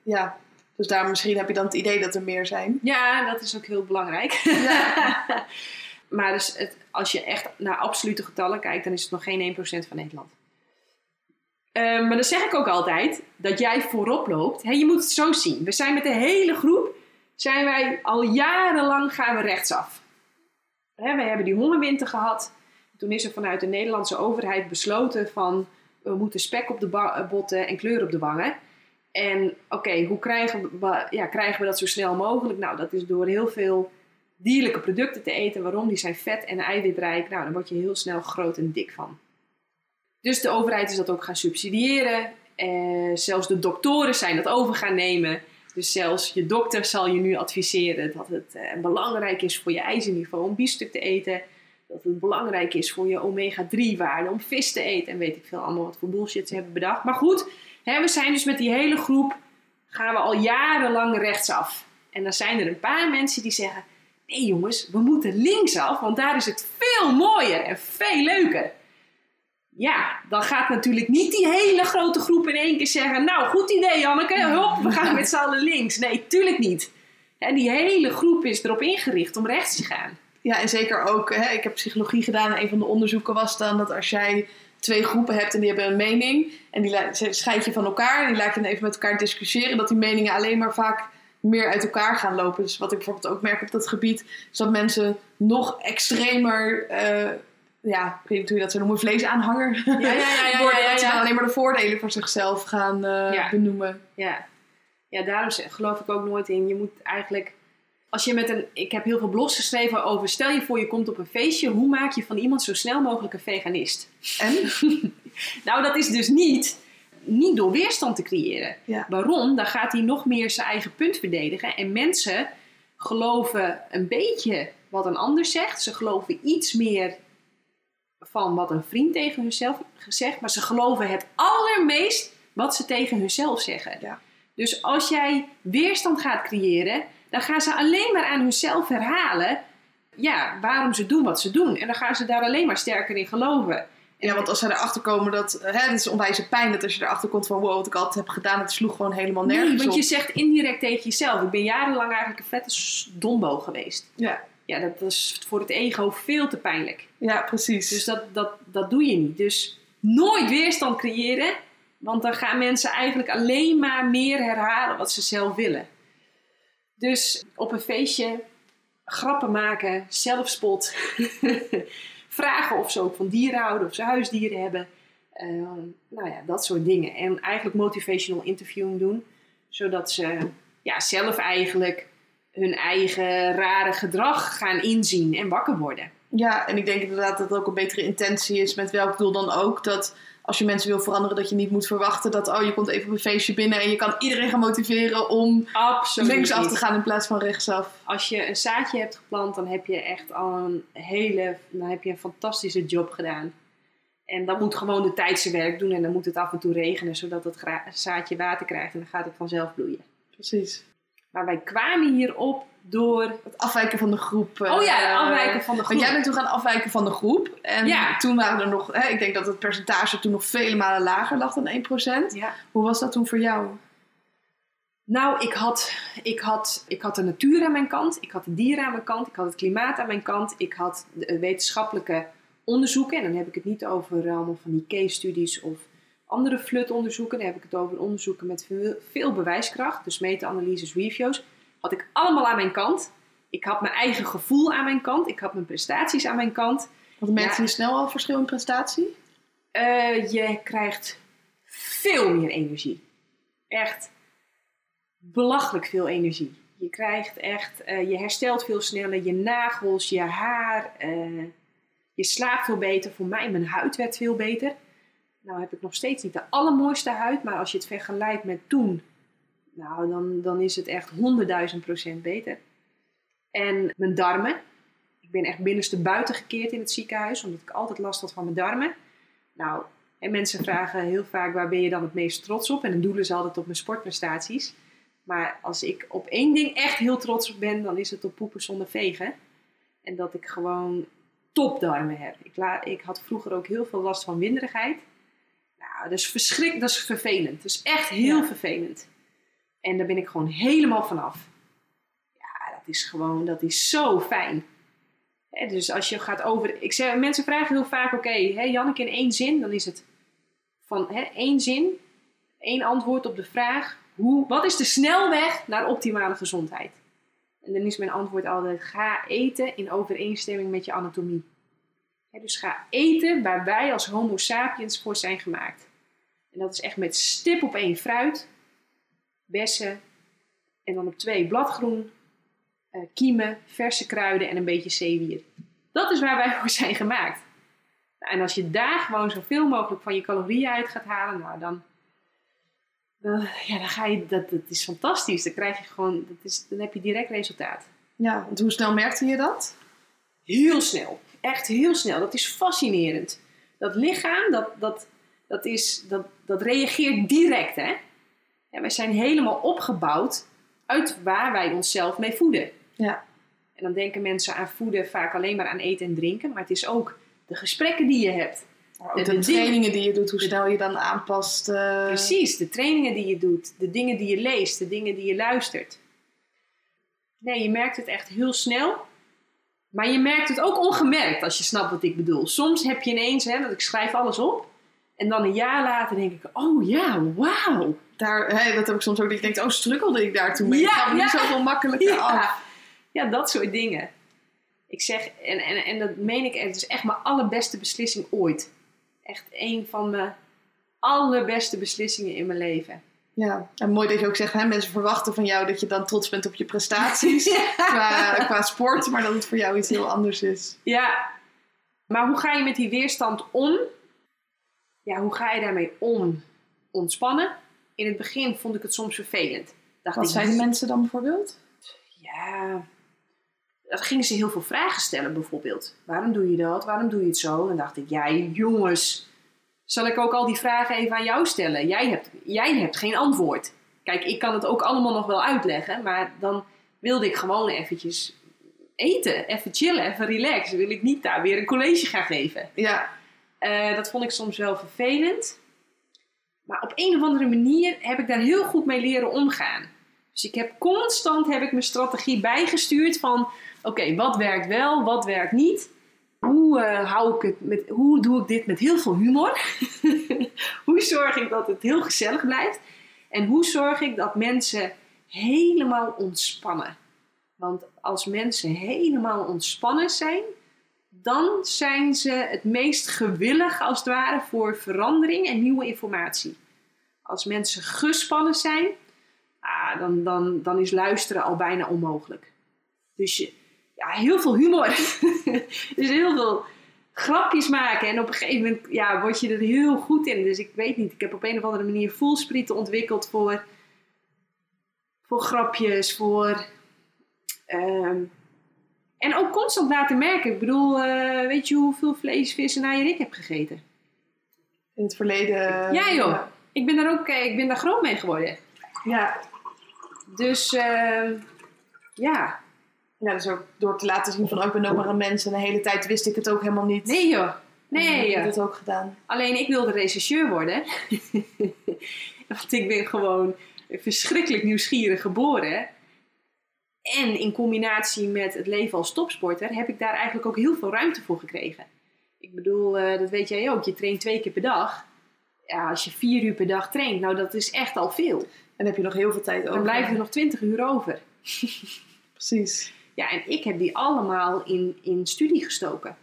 ja. Dus daar misschien heb je dan het idee dat er meer zijn. Ja, dat is ook heel belangrijk. Ja. *laughs* maar dus het, als je echt naar absolute getallen kijkt, dan is het nog geen 1% van Nederland. Eh, maar dan zeg ik ook altijd dat jij voorop loopt. Je moet het zo zien. We zijn met de hele groep, zijn wij al jarenlang gaan we rechtsaf. Hè, we hebben die hongerwinter gehad. Toen is er vanuit de Nederlandse overheid besloten van we moeten spek op de botten en kleur op de wangen. En oké, hoe krijgen we, ja, krijgen we dat zo snel mogelijk? Nou, dat is door heel veel dierlijke producten te eten. Waarom? Die zijn vet en eiwitrijk. Nou, dan word je heel snel groot en dik van. Dus de overheid is dat ook gaan subsidiëren. Eh, zelfs de doktoren zijn dat over gaan nemen. Dus zelfs je dokter zal je nu adviseren dat het eh, belangrijk is voor je ijzerniveau om biefstuk te eten. Dat het belangrijk is voor je omega-3 waarde om vis te eten. En weet ik veel allemaal wat voor bullshit ze hebben bedacht. Maar goed, we zijn dus met die hele groep, gaan we al jarenlang rechtsaf. En dan zijn er een paar mensen die zeggen, nee jongens, we moeten linksaf, want daar is het veel mooier en veel leuker. Ja, dan gaat natuurlijk niet die hele grote groep in één keer zeggen, nou goed idee Janneke, hop, we gaan met z'n allen links. Nee, tuurlijk niet. En die hele groep is erop ingericht om rechts te gaan. Ja, en zeker ook, hè, ik heb psychologie gedaan en een van de onderzoeken was dan dat als jij twee groepen hebt en die hebben een mening en die scheid je van elkaar en die laat je dan even met elkaar discussiëren, dat die meningen alleen maar vaak meer uit elkaar gaan lopen. Dus wat ik bijvoorbeeld ook merk op dat gebied, is dat mensen nog extremer, eh, ja, ik weet niet hoe je dat zou noemen, vleesaanhanger Ja, ja, ja, ja, *laughs* worden. ja, Dat ze dan alleen maar de voordelen voor zichzelf gaan eh, benoemen. Ja. ja, daarom geloof ik ook nooit in. Je moet eigenlijk, als je met een, ik heb heel veel blogs geschreven over, stel je voor je komt op een feestje, hoe maak je van iemand zo snel mogelijk een veganist? En? *laughs* Nou, dat is dus niet, niet door weerstand te creëren. Ja. Waarom? Dan gaat hij nog meer zijn eigen punt verdedigen. En mensen geloven een beetje wat een ander zegt. Ze geloven iets meer van wat een vriend tegen hunzelf zegt. Maar ze geloven het allermeest wat ze tegen hunzelf zeggen. Ja. Dus als jij weerstand gaat creëren, dan gaan ze alleen maar aan hunzelf herhalen. Ja, waarom ze doen wat ze doen. En dan gaan ze daar alleen maar sterker in geloven. Ja, want als zij erachter komen dat, hè, het is onwijze pijn dat als je erachter komt van wow, wat ik altijd heb gedaan, het sloeg gewoon helemaal nergens Nee, want je zegt indirect tegen jezelf. Ik ben jarenlang eigenlijk een vette dombo geweest. Ja. Ja, dat is voor het ego veel te pijnlijk. ja, precies. Dus dat, dat, dat doe je niet. Dus nooit weerstand creëren. Want dan gaan mensen eigenlijk alleen maar meer herhalen wat ze zelf willen. Dus op een feestje grappen maken, zelfspot. *laughs* Vragen of ze ook van dieren houden, of ze huisdieren hebben. Eh, nou ja, dat soort dingen. En eigenlijk motivational interviewing doen. Zodat ze ja, zelf eigenlijk hun eigen rare gedrag gaan inzien en wakker worden. Ja, en ik denk inderdaad dat het ook een betere intentie is, met welk doel dan ook. Dat als je mensen wil veranderen, dat je niet moet verwachten dat, oh, je komt even op een feestje binnen en je kan iedereen gaan motiveren om Absoluut linksaf te gaan in plaats van rechtsaf. Als je een zaadje hebt geplant, dan heb je echt al een hele, dan heb je een fantastische job gedaan. En dan moet gewoon de tijd zijn werk doen en dan moet het af en toe regenen, zodat het zaadje water krijgt en dan gaat het vanzelf bloeien. Precies. Maar wij kwamen hierop door. Het afwijken van de groep. eh, Oh ja, afwijken van de groep. Want jij bent toen gaan afwijken van de groep. En Ja. toen waren er nog, hè, ik denk dat het percentage toen nog vele malen lager lag dan 1%. Ja. Hoe was dat toen voor jou? Nou, ik had, ik, had, ik had de natuur aan mijn kant, ik had de dieren aan mijn kant, ik had het klimaat aan mijn kant, ik had de wetenschappelijke onderzoeken. En dan heb ik het niet over allemaal van die case-studies of andere flutonderzoeken. Dan heb ik het over onderzoeken met veel, veel bewijskracht, dus meta-analyses, reviews. Had ik allemaal aan mijn kant. Ik had mijn eigen gevoel aan mijn kant, ik had mijn prestaties aan mijn kant. Want mensen Ja. snel al verschil in prestatie? Eh, je krijgt veel meer energie. Echt belachelijk veel energie. Je krijgt echt, eh, je herstelt veel sneller, je nagels, je haar. eh, je slaapt veel beter. Voor mij, mijn huid werd veel beter. Nou heb ik nog steeds niet de allermooiste huid, maar als je het vergelijkt met toen, nou dan, dan is het echt honderdduizend procent beter. En mijn darmen. Ik ben echt binnenste buiten gekeerd in het ziekenhuis, omdat ik altijd last had van mijn darmen. Nou, en mensen vragen heel vaak waar ben je dan het meest trots op? En dan doelen ze altijd op mijn sportprestaties. Maar als ik op één ding echt heel trots op ben, dan is het op poepen zonder vegen. En dat ik gewoon topdarmen heb. Ik, la, ik had vroeger ook heel veel last van winderigheid. Nou, dat is verschrikkelijk, dat is vervelend. Dat is echt heel Ja. vervelend. En daar ben ik gewoon helemaal vanaf. Ja, dat is gewoon, dat is zo fijn. Dus als je gaat over. Ik zeg, mensen vragen heel vaak: oké, hè, Janneke, in één zin, dan is het van hè, één zin, één antwoord op de vraag: hoe, wat is de snelweg naar optimale gezondheid? En dan is mijn antwoord altijd: ga eten in overeenstemming met je anatomie. Dus ga eten waar wij als Homo sapiens voor zijn gemaakt. En dat is echt met stip op één fruit, bessen en dan op twee bladgroen, eh, kiemen, verse kruiden en een beetje zeewier. Dat is waar wij *laughs* voor zijn gemaakt. Nou, en als je daar gewoon zoveel mogelijk van je calorieën uit gaat halen, nou dan, dan, ja, dan ga je, dat, dat is fantastisch. Dan krijg je gewoon, dat is, dan heb je direct resultaat. Ja, want hoe snel merkte je dat? Heel snel. Echt heel snel. Dat is fascinerend. Dat lichaam, dat, dat, dat, is, dat, dat reageert direct. Hè? Ja, wij zijn helemaal opgebouwd uit waar wij onszelf mee voeden. Ja. En dan denken mensen aan voeden vaak alleen maar aan eten en drinken. Maar het is ook de gesprekken die je hebt. Ook De- de, de trainingen die je doet, hoe snel je dan aanpast. eh, Precies, de trainingen die je doet, de dingen die je leest, de dingen die je luistert. Nee, je merkt het echt heel snel. Maar je merkt het ook ongemerkt, als je snapt wat ik bedoel. Soms heb je ineens, hè, dat ik schrijf alles op. En dan een jaar later denk ik, oh ja, wauw. Daar, hè, dat heb ik soms ook, dat je denkt, oh, struggelde ik daar toen mee? Ja, ik ja. nu zoveel makkelijker af. Ja. ja, dat soort dingen. Ik zeg, en, en, en dat meen ik, het is echt mijn allerbeste beslissing ooit. Echt een van mijn allerbeste beslissingen in mijn leven. Ja, en mooi dat je ook zegt, hè, mensen verwachten van jou dat je dan trots bent op je prestaties *laughs* qua, qua sport, maar dat het voor jou iets heel anders is. Ja, maar hoe ga je met die weerstand om? Ja, hoe ga je daarmee om? Ontspannen. In het begin vond ik het soms vervelend. Dacht Wat ik, de mensen dan bijvoorbeeld? Ja, dan gingen ze heel veel vragen stellen bijvoorbeeld. Waarom doe je dat? Waarom doe je het zo? En dan dacht ik, ja jongens, zal ik ook al die vragen even aan jou stellen? Jij hebt, jij hebt geen antwoord. Kijk, ik kan het ook allemaal nog wel uitleggen, maar dan wilde ik gewoon eventjes eten, even chillen, even relaxen. Wil ik niet daar weer een college gaan geven. Ja, Eh, dat vond ik soms wel vervelend. Maar op een of andere manier heb ik daar heel goed mee leren omgaan. Dus ik heb constant heb ik mijn strategie bijgestuurd van... Oké, wat werkt wel, wat werkt niet? Hoe, eh, hou ik het met, hoe doe ik dit met heel veel humor? *laughs* hoe zorg ik dat het heel gezellig blijft? En hoe zorg ik dat mensen helemaal ontspannen? Want als mensen helemaal ontspannen zijn, dan zijn ze het meest gewillig als het ware voor verandering en nieuwe informatie. Als mensen gespannen zijn, ah, dan, dan, dan is luisteren al bijna onmogelijk. Dus ja, heel veel humor. *laughs* dus heel veel grapjes maken. En op een gegeven moment ja, word je er heel goed in. Dus ik weet niet, ik heb op een of andere manier voelsprieten ontwikkeld voor, voor grapjes, voor... ehm, en ook constant laten merken. Ik bedoel, eh, weet je hoeveel vlees, vis en eieren ik heb gegeten? in het verleden. Ja, joh. Ik ben daar ook eh, ik ben daar groot mee geworden. Ja. Dus eh, ja. ja, dus ook door te laten zien van, oh, ik ben ook maar een mens. En de hele tijd wist ik het ook helemaal niet. Nee joh. Nee heb ik joh. dat ook gedaan. Alleen ik wilde regisseur worden. *laughs* Want ik ben gewoon verschrikkelijk nieuwsgierig geboren. En in combinatie met het leven als topsporter heb ik daar eigenlijk ook heel veel ruimte voor gekregen. Ik bedoel, eh, dat weet jij ook, je traint twee keer per dag. Ja, als je vier uur per dag traint, nou dat is echt al veel. En heb je nog heel veel tijd over. Dan blijven er nog twintig uur over. *laughs* Precies. Ja, en ik heb die allemaal in, in studie gestoken.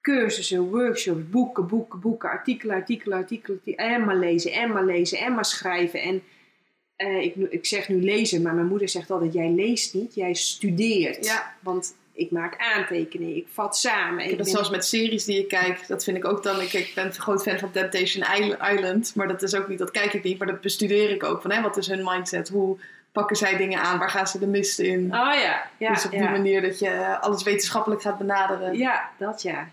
Cursussen, workshops, boeken, boeken, boeken, artikelen, artikelen, artikelen. En maar lezen, en maar lezen, en maar schrijven. En eh, ik, ik zeg nu lezen, maar mijn moeder zegt altijd: jij leest niet, jij studeert. Ja. Want ik maak aantekeningen, ik vat samen. Ik dat zelfs met series die ik kijk, dat vind ik ook dan. Ik, ik ben een groot fan van Temptation Island, maar dat is ook niet, dat kijk ik niet, maar dat bestudeer ik ook. Van, hè, wat is hun mindset? Hoe pakken zij dingen aan? Waar gaan ze de mist in? Oh ja, ja. dus op die ja. manier dat je alles wetenschappelijk gaat benaderen. Ja, dat ja.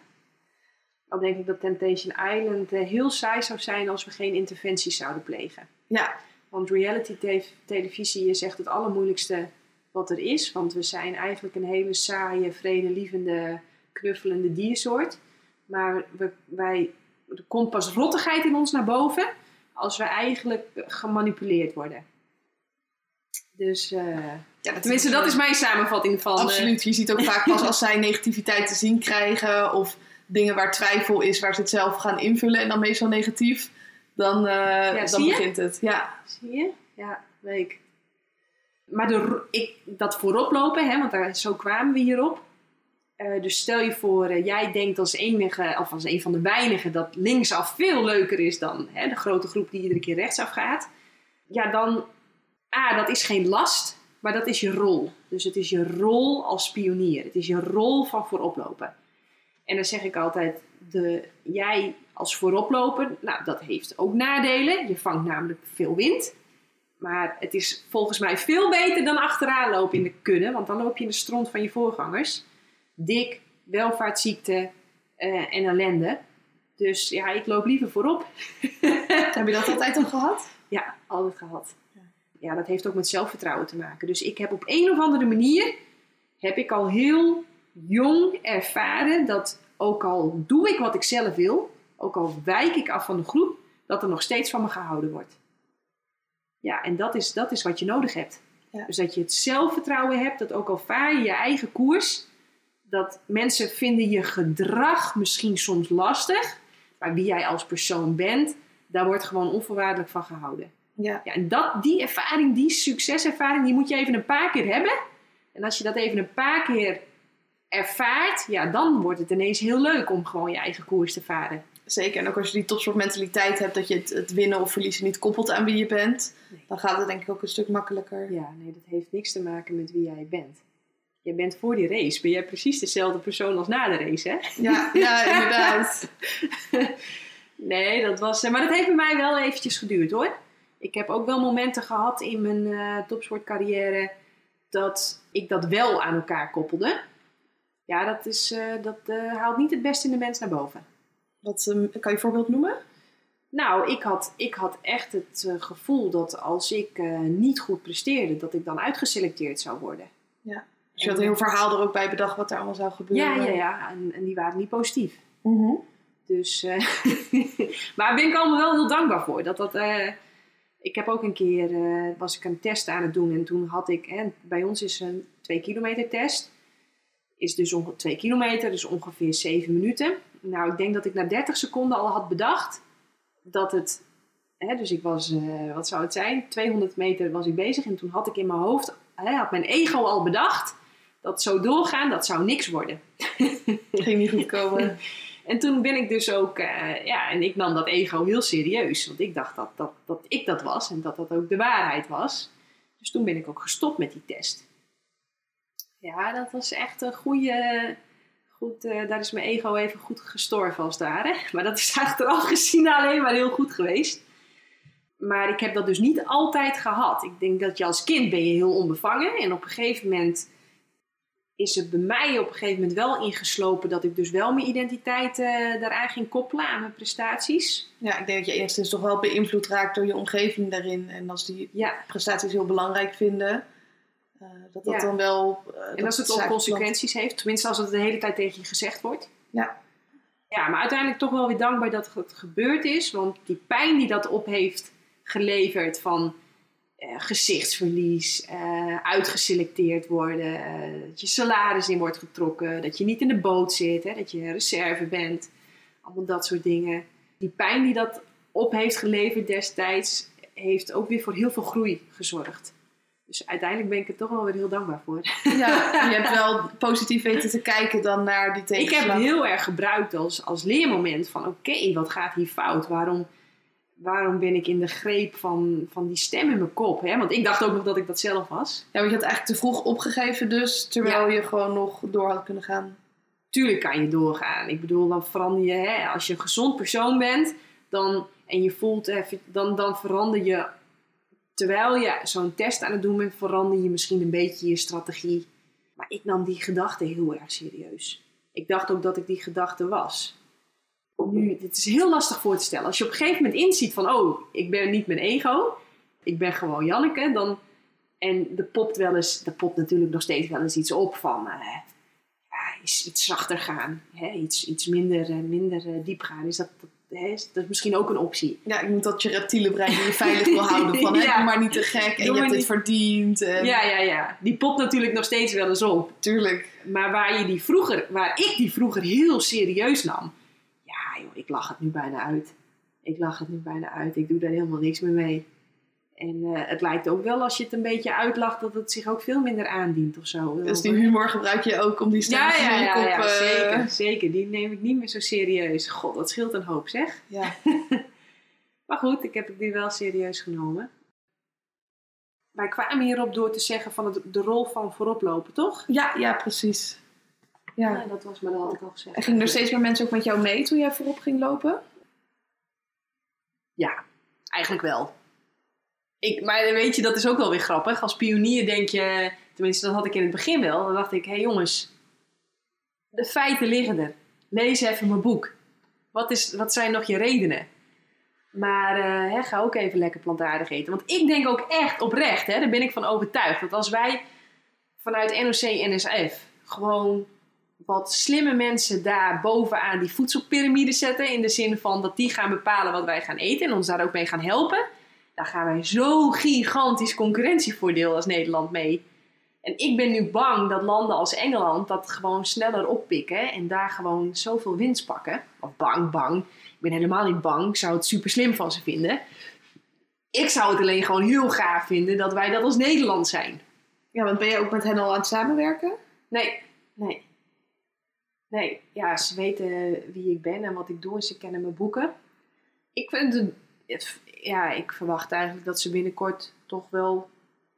Dan denk ik dat Temptation Island eh, heel saai zou zijn als we geen interventies zouden plegen. Ja, Want reality te- televisie is echt het allermoeilijkste wat er is. Want we zijn eigenlijk een hele saaie, vredelievende, knuffelende diersoort. Maar we, wij, er komt pas rottigheid in ons naar boven als we eigenlijk gemanipuleerd worden. Dus, eh, ja tenminste, dat is mijn samenvatting van... eh, Absoluut. Je ziet ook vaak pas als zij negativiteit te zien krijgen of dingen waar twijfel is, waar ze het zelf gaan invullen en dan meestal negatief, dan, eh, dan je? begint het. Ja, Zie je? Ja, ik. Maar de, ik, dat vooroplopen, hè, want daar, zo kwamen we hierop. Eh, dus stel je voor, eh, jij denkt als enige, of als een van de weinigen, dat linksaf veel leuker is dan hè, de grote groep die iedere keer rechtsaf gaat. Ja, dan, ah, dat is geen last, maar dat is je rol. Dus het is je rol als pionier. Het is je rol van vooroplopen. En dan zeg ik altijd, de, jij als vooroploper, nou, dat heeft ook nadelen. Je vangt namelijk veel wind. Maar het is volgens mij veel beter dan achteraan lopen in de kudde. Want dan loop je in de stront van je voorgangers. Dik, welvaartsziekte eh, en ellende. Dus ja, ik loop liever voorop. *laughs* heb je dat altijd al gehad? Ja, altijd gehad. Ja. Ja, dat heeft ook met zelfvertrouwen te maken. Dus ik heb op een of andere manier, heb ik al heel jong ervaren dat ook al doe ik wat ik zelf wil, ook al wijk ik af van de groep, dat er nog steeds van me gehouden wordt. Ja, en dat is, dat is wat je nodig hebt. Ja. Dus dat je het zelfvertrouwen hebt, dat ook al vaar je je eigen koers, dat mensen vinden je gedrag misschien soms lastig, maar wie jij als persoon bent, daar wordt gewoon onvoorwaardelijk van gehouden. Ja. Ja, en dat, die ervaring, die succeservaring, die moet je even een paar keer hebben. En als je dat even een paar keer ervaart, ja, dan wordt het ineens heel leuk om gewoon je eigen koers te varen. Zeker. En ook als je die topsportmentaliteit hebt, dat je het, het winnen of verliezen niet koppelt aan wie je bent, Nee. dan gaat het denk ik ook een stuk makkelijker. Ja, nee, dat heeft niks te maken met wie jij bent. Jij bent voor die race, ben jij precies dezelfde persoon als na de race, hè? Ja, ja *laughs* inderdaad. Nee, dat was... eh, Maar dat heeft bij mij wel eventjes geduurd, hoor. Ik heb ook wel momenten gehad in mijn eh, topsportcarrière dat ik dat wel aan elkaar koppelde. Ja, dat, is, eh, dat haalt niet het beste in de mens naar boven. Wat, ehm, kan je een voorbeeld noemen? Nou, ik had, ik had echt het eh, gevoel dat als ik eh, niet goed presteerde, dat ik dan uitgeselecteerd zou worden. Dus je had een heel verhaal er ook bij bedacht wat er allemaal zou gebeuren. Ja, ja, ja. En, en die waren niet positief. Mhm. Dus, eh, *laughs* maar daar ben ik allemaal wel heel dankbaar voor. Dat dat, ik heb ook een keer, was ik een test aan het doen en toen had ik, hè, bij ons is een 2 kilometer test. Is dus onge- 2 kilometer, dus ongeveer 7 minuten. Nou, ik denk dat ik na 30 seconden al had bedacht dat het, hè, dus ik was, eh, wat zou het zijn, 200 meter was ik bezig en toen had ik in mijn hoofd, hè, had mijn ego al bedacht dat zo doorgaan, dat zou niks worden. *laughs* Ging niet goed komen. *laughs* En toen ben ik dus ook, eh, ja, en ik nam dat ego heel serieus. Want ik dacht dat, dat, dat ik dat was en dat dat ook de waarheid was. Dus toen ben ik ook gestopt met die test. Ja, dat was echt een goede. Goed, eh, daar is mijn ego even goed gestorven als het ware. *laughs* Maar dat is achteraf *laughs* gezien alleen maar heel goed geweest. Maar ik heb dat dus niet altijd gehad. Ik denk dat je als kind ben je heel onbevangen. En op een gegeven moment is het bij mij op een gegeven moment wel ingeslopen dat ik dus wel mijn identiteit eh, daaraan ging koppelen aan mijn prestaties. Ja, ik denk dat je enigszins toch wel beïnvloed raakt door je omgeving daarin. En als die Ja, prestaties heel belangrijk vinden, eh, dat dat Ja. dan wel... eh, en dat als het ook consequenties heeft, tenminste als het de hele tijd tegen je gezegd wordt. Ja. Ja, maar uiteindelijk toch wel weer dankbaar dat het gebeurd is, want die pijn die dat op heeft geleverd van eh, gezichtsverlies, uitgeselecteerd worden, dat je salaris in wordt getrokken, dat je niet in de boot zit, hè, dat je reserve bent. Allemaal dat soort dingen. Die pijn die dat op heeft geleverd destijds, heeft ook weer voor heel veel groei gezorgd. Dus uiteindelijk ben ik er toch wel weer heel dankbaar voor. Ja, je hebt wel positief weten te kijken dan naar die Ik tegenslag. heb het heel erg gebruikt als, als leermoment van oké, wat gaat hier fout? Waarom, waarom ben ik in de greep van, van die stem in mijn kop? Hè? Want ik dacht ook nog dat ik dat zelf was. Ja, want je had eigenlijk te vroeg opgegeven dus, terwijl je gewoon nog door had kunnen gaan. Tuurlijk kan je doorgaan. Ik bedoel, dan verander je, hè, als je een gezond persoon bent dan, en je voelt even, dan, dan verander je, terwijl je zo'n test aan het doen bent, verander je misschien een beetje je strategie. Maar ik nam die gedachte heel erg serieus. Ik dacht ook dat ik die gedachte was. Nu, dit is heel lastig voor te stellen. Als je op een gegeven moment inziet van, oh, ik ben niet mijn ego, ik ben gewoon Janneke, dan, en er popt wel eens, er popt natuurlijk nog steeds wel eens iets op van, eh, ja, iets, zachter gaan, hè, iets, iets minder, eh, minder eh, diep gaan. Is dat, hè, dat is misschien ook een optie. Ja, ik moet dat je reptiele brein die je veilig wil houden. Van, *laughs* Ja. maar niet te gek en Doe je hebt niet- verdiend. En... Ja, ja, ja. Die popt natuurlijk nog steeds wel eens op. tuurlijk. Maar waar, je die vroeger, waar ik die vroeger heel serieus nam, ja joh, ik lach het nu bijna uit. Ik lach het nu bijna uit. Ik doe daar helemaal niks meer mee. En eh, het lijkt ook wel als je het een beetje uitlacht dat het zich ook veel minder aandient of zo. Dus die humor gebruik je ook om die stem ja, ja, ja, kop... ja, eh, zeker, zeker. Die neem ik niet meer zo serieus. God, dat scheelt een hoop zeg. Ja. *laughs* Maar goed, ik heb die wel serieus genomen. Wij kwamen hierop door te zeggen van het, de rol van vooroplopen, toch? Ja, ja, precies. Ja. Ja, dat was maar dat had ik al gezegd. En gingen er steeds meer mensen ook met jou mee toen jij voorop ging lopen? Ja, eigenlijk wel. Ik, maar weet je, dat is ook wel weer grappig. Als pionier denk je, tenminste dat had ik in het begin wel. Dan dacht ik, hé hey jongens, de feiten liggen er. Lees even mijn boek. Wat, is, wat zijn nog je redenen? Maar eh, hè, ga ook even lekker plantaardig eten. Want ik denk ook echt oprecht, hè, daar ben ik van overtuigd. Dat als wij vanuit NOC-NSF gewoon wat slimme mensen daar bovenaan die voedselpiramide zetten. In de zin van dat die gaan bepalen wat wij gaan eten en ons daar ook mee gaan helpen. Dan gaan wij zo'n gigantisch concurrentievoordeel als Nederland mee. En ik ben nu bang dat landen als Engeland dat gewoon sneller oppikken en daar gewoon zoveel winst pakken. Of bang, bang. Ik ben helemaal niet bang. Ik zou het super slim van ze vinden. Ik zou het alleen gewoon heel gaaf vinden dat wij dat als Nederland zijn. Ja, want ben je ook met hen al aan het samenwerken? Nee, nee. Nee, ja, ze weten wie ik ben en wat ik doe en ze kennen mijn boeken. Ik, vind het, het- ja, ik verwacht eigenlijk dat ze binnenkort toch wel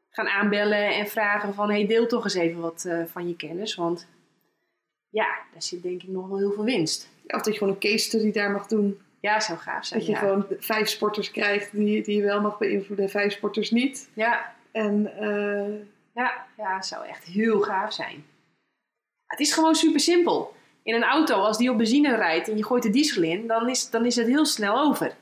gaan aanbellen en vragen van... hey, deel toch eens even wat eh, van je kennis, want ja, daar zit denk ik nog wel heel veel winst. Of dat je gewoon een case study daar mag doen. Ja, zou gaaf zijn. Dat je ja. gewoon vijf sporters krijgt die, die je wel mag beïnvloeden en vijf sporters niet. Ja, En eh, Ja, ja, zou echt heel gaaf zijn. Het is gewoon super simpel. In een auto, als die op benzine rijdt en je gooit de diesel in, dan is, dan is het heel snel over.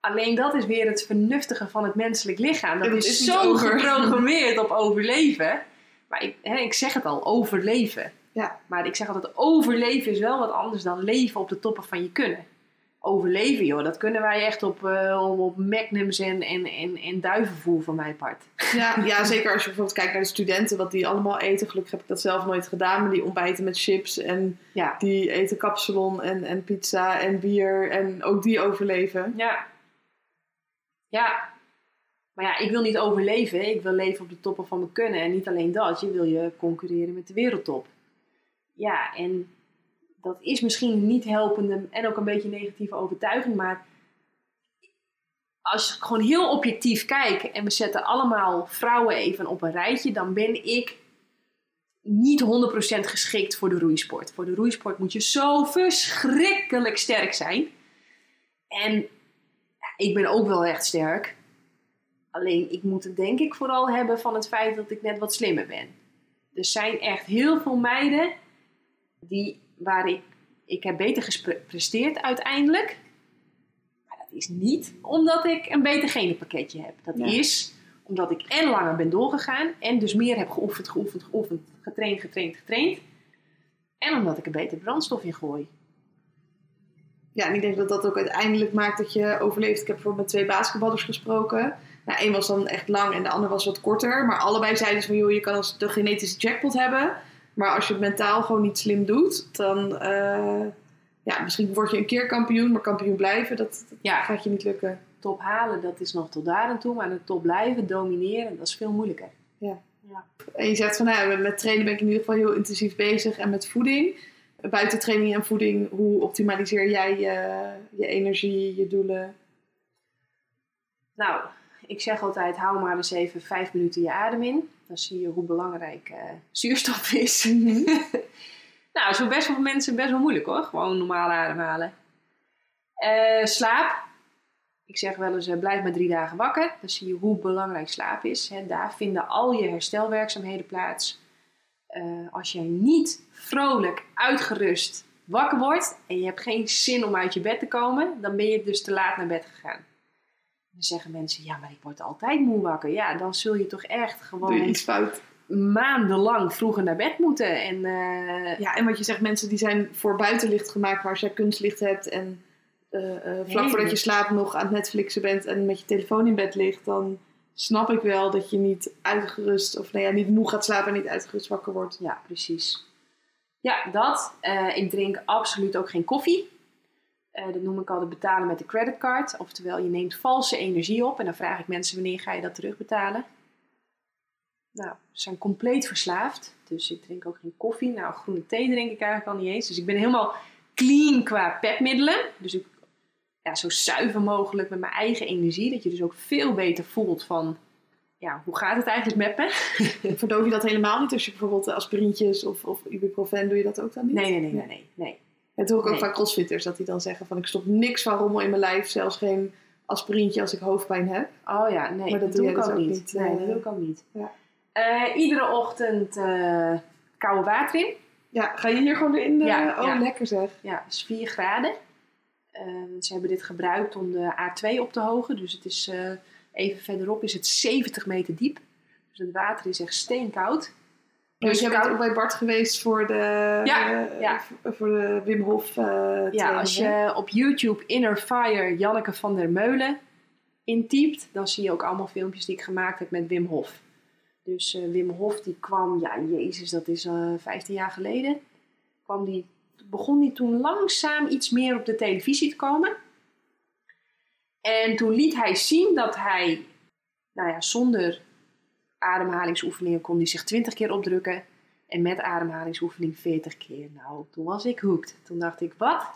Alleen dat is weer het vernuftige van het menselijk lichaam. Dat is, zo over. geprogrammeerd op overleven. Maar ik, hè, ik zeg het al, overleven. ja, Maar ik zeg altijd, overleven is wel wat anders dan leven op de toppen van je kunnen. Overleven, joh, dat kunnen wij echt op, eh, op magnums en, en, en, en duivenvoer van mijn part. ja, ja, zeker als je bijvoorbeeld kijkt naar de studenten, wat die allemaal eten. Gelukkig heb ik dat zelf nooit gedaan, maar die ontbijten met chips en Ja, die eten kapsalon en, en pizza en bier en ook die overleven. Ja. Ja. Maar ja, ik wil niet overleven. Ik wil leven op de toppen van mijn kunnen. En niet alleen dat, je wil je concurreren met de wereldtop. Ja, en dat is misschien niet helpende en ook een beetje negatieve overtuiging. Maar als je gewoon heel objectief kijkt en we zetten allemaal vrouwen even op een rijtje, dan ben ik niet 100% geschikt voor de roeisport. Voor de roeisport moet je zo verschrikkelijk sterk zijn. En ik ben ook wel echt sterk. Alleen ik moet het denk ik vooral hebben van het feit dat ik net wat slimmer ben. Er zijn echt heel veel meiden die, waar ik, ik heb beter gepresteerd uiteindelijk. Maar dat is niet omdat ik een beter genenpakketje heb. Dat Ja. is omdat ik en langer ben doorgegaan en dus meer heb geoefend, geoefend, geoefend, getraind, getraind, getraind. En omdat ik er beter brandstof in gooi. Ja, en ik denk dat dat ook uiteindelijk maakt dat je overleeft. Ik heb bijvoorbeeld met twee basketballers gesproken. Nou, één was dan echt lang en de ander was wat korter. Maar allebei zeiden ze van, joh, je kan als de genetische jackpot hebben. Maar als je het mentaal gewoon niet slim doet, dan... eh, ja, misschien word je een keer kampioen, maar kampioen blijven, dat, dat Ja. gaat je niet lukken. Top halen, dat is nog tot daar en toe. Maar de top blijven, domineren, dat is veel moeilijker. En je zegt van, nou, met trainen ben ik in ieder geval heel intensief bezig en met voeding. Buiten training en voeding, hoe optimaliseer jij je, je energie, je doelen? Nou, ik zeg altijd, hou maar eens even vijf minuten je adem in. Dan zie je hoe belangrijk eh, zuurstof is. *laughs* nou, zo best voor mensen best wel moeilijk hoor. Gewoon normaal ademhalen. Eh, slaap. Ik zeg wel eens, eh, blijf maar drie dagen wakker. Dan zie je hoe belangrijk slaap is. Hè. Daar vinden al je herstelwerkzaamheden plaats. Eh, als jij niet vrolijk, uitgerust wakker wordt en je hebt geen zin om uit je bed te komen, dan ben je dus te laat naar bed gegaan. Dan zeggen mensen, ja, maar ik word altijd moe wakker. Ja, dan zul je toch echt Doe je gewoon iets fout? maandenlang vroeger naar bed moeten. En eh, Ja, en wat je zegt, mensen die zijn voor buitenlicht gemaakt, waar als jij kunstlicht hebt en eh, vlak voordat je slaapt nog aan het Netflixen bent en met je telefoon in bed ligt, dan snap ik wel dat je niet uitgerust, of nou ja, niet moe gaat slapen en niet uitgerust wakker wordt. Ja, precies. Ja, dat. Eh, ik drink absoluut ook geen koffie. Eh, dat noem ik altijd betalen met de creditcard. Oftewel, je neemt valse energie op. En dan vraag ik mensen, wanneer ga je dat terugbetalen? Nou, ze zijn compleet verslaafd. Dus ik drink ook geen koffie. Nou, groene thee drink ik eigenlijk al niet eens. Dus ik ben helemaal clean qua pepmiddelen. Dus ik, ja, zo zuiver mogelijk met mijn eigen energie. Dat je dus ook veel beter voelt van... Ja, hoe gaat het eigenlijk met me? *laughs* *laughs* Verdoof je dat helemaal niet als je bijvoorbeeld aspirintjes of, of ibuprofen, doe je dat ook dan niet? Nee, nee, nee, nee, nee. nee. Het hoor ik ook Nee. van crossfitters, dat die dan zeggen van ik stop niks van rommel in mijn lijf, zelfs geen aspirintje als ik hoofdpijn heb. Oh ja, nee, Maar dat, dat doe doe ik ook dus ook niet. niet, Nee, eh, dat doe ik ook niet. ja. Eh, iedere ochtend eh, koude water in. Ja, ga je hier gewoon in? eh, Ja, oh, ja. lekker zeg. Ja, dat is 4 graden. Eh, ze hebben dit gebruikt om de A2 op te hogen. Dus het is eh, even verderop is het 70 meter diep. Dus het water is echt steenkoud. Dus Dus jij bent ook bij Bart geweest voor de, Ja, eh, ja. voor de Wim Hof eh Ja, training, als hè? je op YouTube Inner Fire Janneke van der Meulen intypt, dan zie je ook allemaal filmpjes die ik gemaakt heb met Wim Hof. Dus Wim Hof die kwam, ja jezus, dat is eh 15 jaar geleden, kwam die, begon die toen langzaam iets meer op de televisie te komen. En toen liet hij zien dat hij, nou ja, zonder ademhalingsoefeningen kon hij zich 20 keer opdrukken. En met ademhalingsoefening 40 keer. Nou, toen was ik hooked. Toen dacht ik, wat?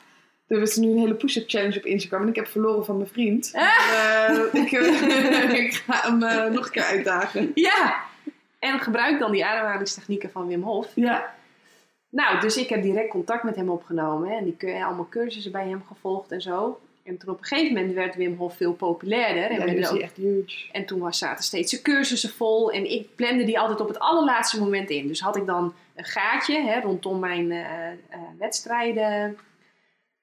Er is nu een hele push-up challenge op Instagram en ik heb verloren van mijn vriend. Ah. Eh, ik, eh, *laughs* ik ga hem eh, nog een keer uitdagen. Ja! En gebruik dan die ademhalingstechnieken van Wim Hof. Ja, Nou, dus ik heb direct contact met hem opgenomen. hè, En die kun- allemaal cursussen bij hem gevolgd en zo. En toen op een gegeven moment werd Wim Hof veel populairder. En, ja is ook- hij echt huge. en toen was, zaten steeds de cursussen vol. En ik plande die altijd op het allerlaatste moment in. Dus had ik dan een gaatje hè, rondom mijn eh, eh, wedstrijden.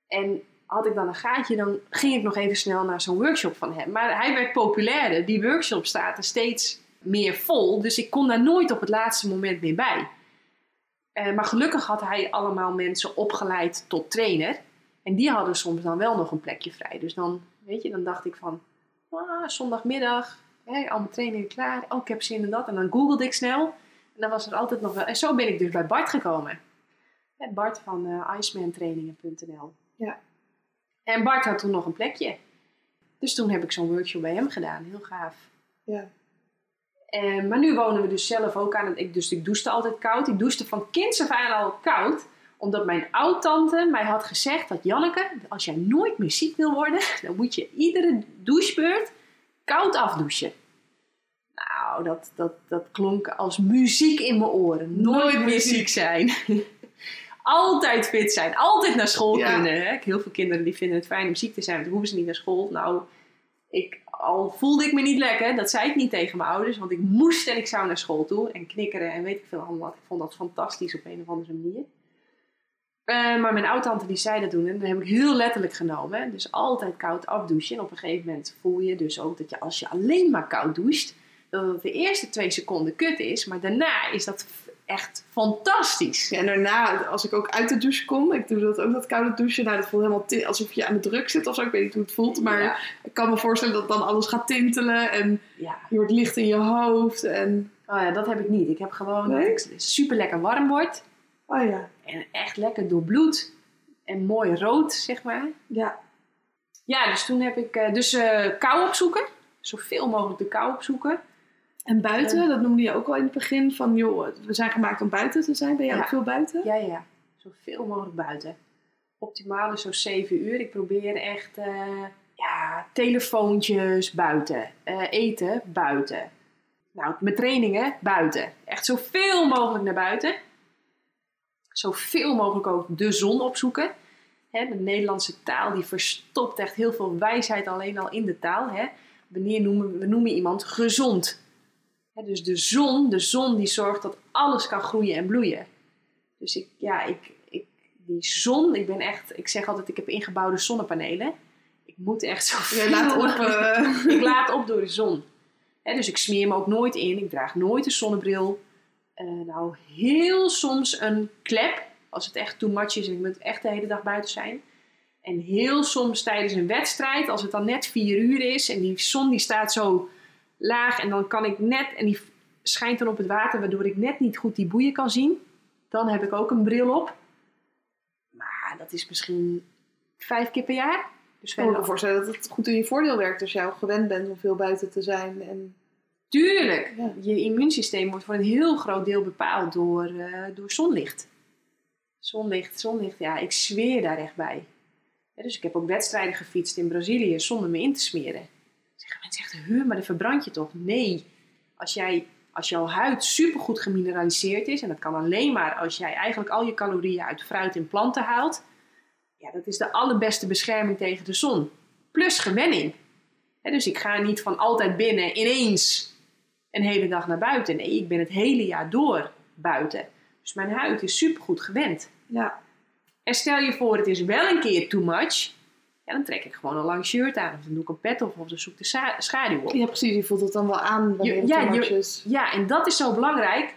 En had ik dan een gaatje, dan ging ik nog even snel naar zo'n workshop van hem. Maar hij werd populairder. Die workshop staat er steeds meer vol. Dus ik kon daar nooit op het laatste moment meer bij. Eh, maar gelukkig had hij allemaal mensen opgeleid tot trainer. En die hadden soms dan wel nog een plekje vrij. Dus dan, weet je, dan dacht ik van, ah, zondagmiddag, hè, al mijn trainingen klaar. Oh, ik heb zin in dat. En dan googelde ik snel. En dan was er altijd nog wel. En zo ben ik dus bij Bart gekomen. Bart van eh icemantrainingen.nl. Ja. En Bart had toen nog een plekje. Dus toen heb ik zo'n workshop bij hem gedaan. Heel gaaf. Ja. Eh, maar nu wonen we dus zelf ook aan het... Ik, dus ik douchte altijd koud. Ik douchte van kinds af aan al koud. Omdat mijn oud-tante mij had gezegd dat... Janneke, als jij nooit meer ziek wil worden... *laughs* dan moet je iedere douchebeurt koud afdouchen. Nou, dat, dat, dat klonk als muziek in mijn oren. Nooit, Nooit meer meer ziek zijn. *laughs* altijd fit zijn. Altijd naar school Ja. kunnen. Hè? Heel veel kinderen die vinden het fijn om ziek te zijn. Want dan hoeven ze niet naar school. Nou, ik, al voelde ik me niet lekker. Dat zei ik niet tegen mijn ouders. Want ik moest en ik zou naar school toe. En knikkeren en weet ik veel allemaal. Ik vond dat fantastisch op een of andere manier. Eh, maar mijn oud-tante die zei dat toen. En dat heb ik heel letterlijk genomen. Dus altijd koud afdouchen. En op een gegeven moment voel je dus ook dat je als je alleen maar koud doucht. Dat het de eerste twee seconden kut is. Maar daarna is dat echt fantastisch. En daarna, als ik ook uit de douche kom, ik doe dat ook, dat koude douchen. Nou, dat voelt helemaal alsof je aan de druk zit of zo. Ik weet niet hoe het voelt, maar Ja. ik kan me voorstellen dat dan alles gaat tintelen en Ja. je wordt licht in je hoofd. En, Oh ja, dat heb ik niet. Ik heb gewoon Nee? dat ik super lekker warm word. oh ja, En echt lekker doorbloed. En mooi rood, zeg maar. ja. Ja, dus toen heb ik eh, dus eh, kou opzoeken. Zoveel mogelijk de kou opzoeken. En buiten, dat noemde je ook al in het begin, van joh, we zijn gemaakt om buiten te zijn. Ben jij Ja. ook veel buiten? Ja, ja. Zoveel mogelijk buiten. Optimaal is zo 7 uur. Ik probeer echt eh, ja, telefoontjes buiten. eh, eten buiten. Nou, met trainingen buiten. Echt zoveel mogelijk naar buiten. Zoveel mogelijk ook de zon opzoeken. Hè, de Nederlandse taal die verstopt echt heel veel wijsheid alleen al in de taal. Hè. Wanneer noemen we noemen iemand gezond? Dus de zon, de zon die zorgt dat alles kan groeien en bloeien. Dus ik, ja, ik, ik, die zon, ik ben echt, ik zeg altijd, ik heb ingebouwde zonnepanelen. Ik moet echt zo laat op. eh, ik laat op door de zon. Dus ik smeer me ook nooit in. Ik draag nooit een zonnebril. Eh, nou, heel soms een klep. Als het echt too much is en ik moet echt de hele dag buiten zijn. En heel soms tijdens een wedstrijd, als het dan net vier uur is en die zon die staat zo laag en dan kan ik net, en die schijnt dan op het water waardoor ik net niet goed die boeien kan zien. Dan heb ik ook een bril op. Maar dat is misschien vijf keer per jaar. Dus Ik kan me voorstellen dat het goed in je voordeel werkt als jij al gewend bent om veel buiten te zijn. En, Tuurlijk. Ja. Je immuunsysteem wordt voor een heel groot deel bepaald door, eh, door zonlicht. Zonlicht, zonlicht, ja, ik zweer daar echt bij. Ja, dus ik heb ook wedstrijden gefietst in Brazilië zonder me in te smeren. Mensen echt, huh, maar dan verbrand je toch? Nee. Als, jij, als jouw huid supergoed gemineraliseerd is, en dat kan alleen maar als jij eigenlijk al je calorieën uit fruit en planten haalt, ja, dat is de allerbeste bescherming tegen de zon. Plus gewenning. Dus ik ga niet van altijd binnen ineens een hele dag naar buiten. Nee, ik ben het hele jaar door buiten. Dus mijn huid is supergoed gewend. ja, En stel je voor, het is wel een keer too much. Ja, dan trek ik gewoon een lang shirt aan. Of dan doe ik een pet op. Of dan zoek ik de schaduw op. ja, precies. Je voelt het dan wel aan wanneer Je- ja, is. Ja, en dat is zo belangrijk.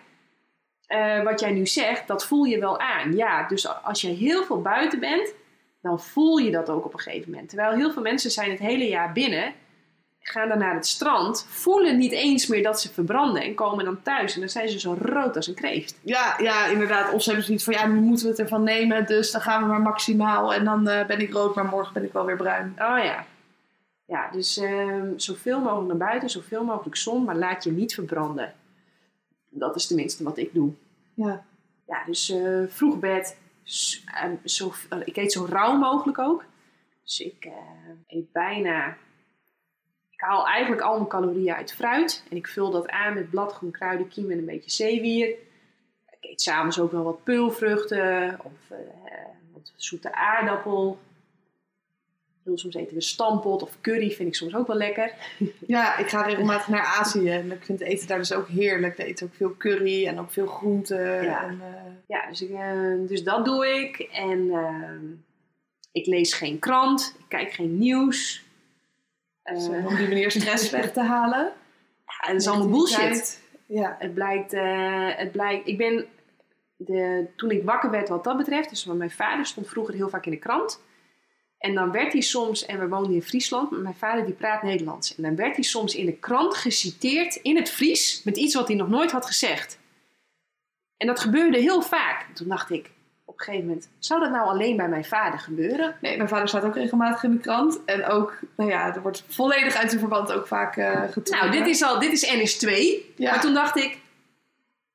Eh, wat jij nu zegt, dat voel je wel aan. Ja, dus als je heel veel buiten bent, dan voel je dat ook op een gegeven moment. Terwijl heel veel mensen zijn het hele jaar binnen, gaan dan naar het strand, voelen niet eens meer dat ze verbranden en komen dan thuis en dan zijn ze zo rood als een kreeft. Ja, ja, inderdaad. Of ze hebben zoiets van, ja, nu moeten we het ervan nemen, dus dan gaan we maar maximaal. En dan eh, ben ik rood, maar morgen ben ik wel weer bruin. Oh ja. Ja, dus ehm, zoveel mogelijk naar buiten, zoveel mogelijk zon, maar laat je niet verbranden. Dat is tenminste wat ik doe. Ja, Ja, dus eh, vroeg bed. S- eh, zo, eh, ik eet zo rauw mogelijk ook. Dus ik eet bijna... Ik haal eigenlijk al mijn calorieën uit fruit. En ik vul dat aan met bladgroen, kruiden, kiem en een beetje zeewier. Ik eet s'avonds ook wel wat peulvruchten. Of eh, wat zoete aardappel. Heel soms eten we stampot of curry. Vind ik soms ook wel lekker. *laughs* ja ik ga regelmatig naar Azië en ik vind het eten daar dus ook heerlijk. Daar eten ook veel curry en ook veel groenten. Ja. En, eh, Ja, dus, ik, eh, dus dat doe ik. En ik lees geen krant. Ik kijk geen nieuws. Eh, zo, om die manier stress weg te halen. ja, dat is allemaal bullshit. Ja, Het blijkt, eh, het blijkt, ik ben, de, toen ik wakker werd wat dat betreft, dus mijn vader stond vroeger heel vaak in de krant. En dan werd hij soms, en we woonden in Friesland, maar mijn vader die praat Nederlands. En dan werd hij soms in de krant geciteerd in het Fries met iets wat hij nog nooit had gezegd. En dat gebeurde heel vaak. Toen dacht ik op een gegeven moment, zou dat nou alleen bij mijn vader gebeuren? nee, mijn vader staat ook regelmatig in de krant. En ook, nou ja, er wordt volledig uit zijn verband ook vaak eh getrokken. Nou, dit is al, dit is NS2. Ja. Maar toen dacht ik,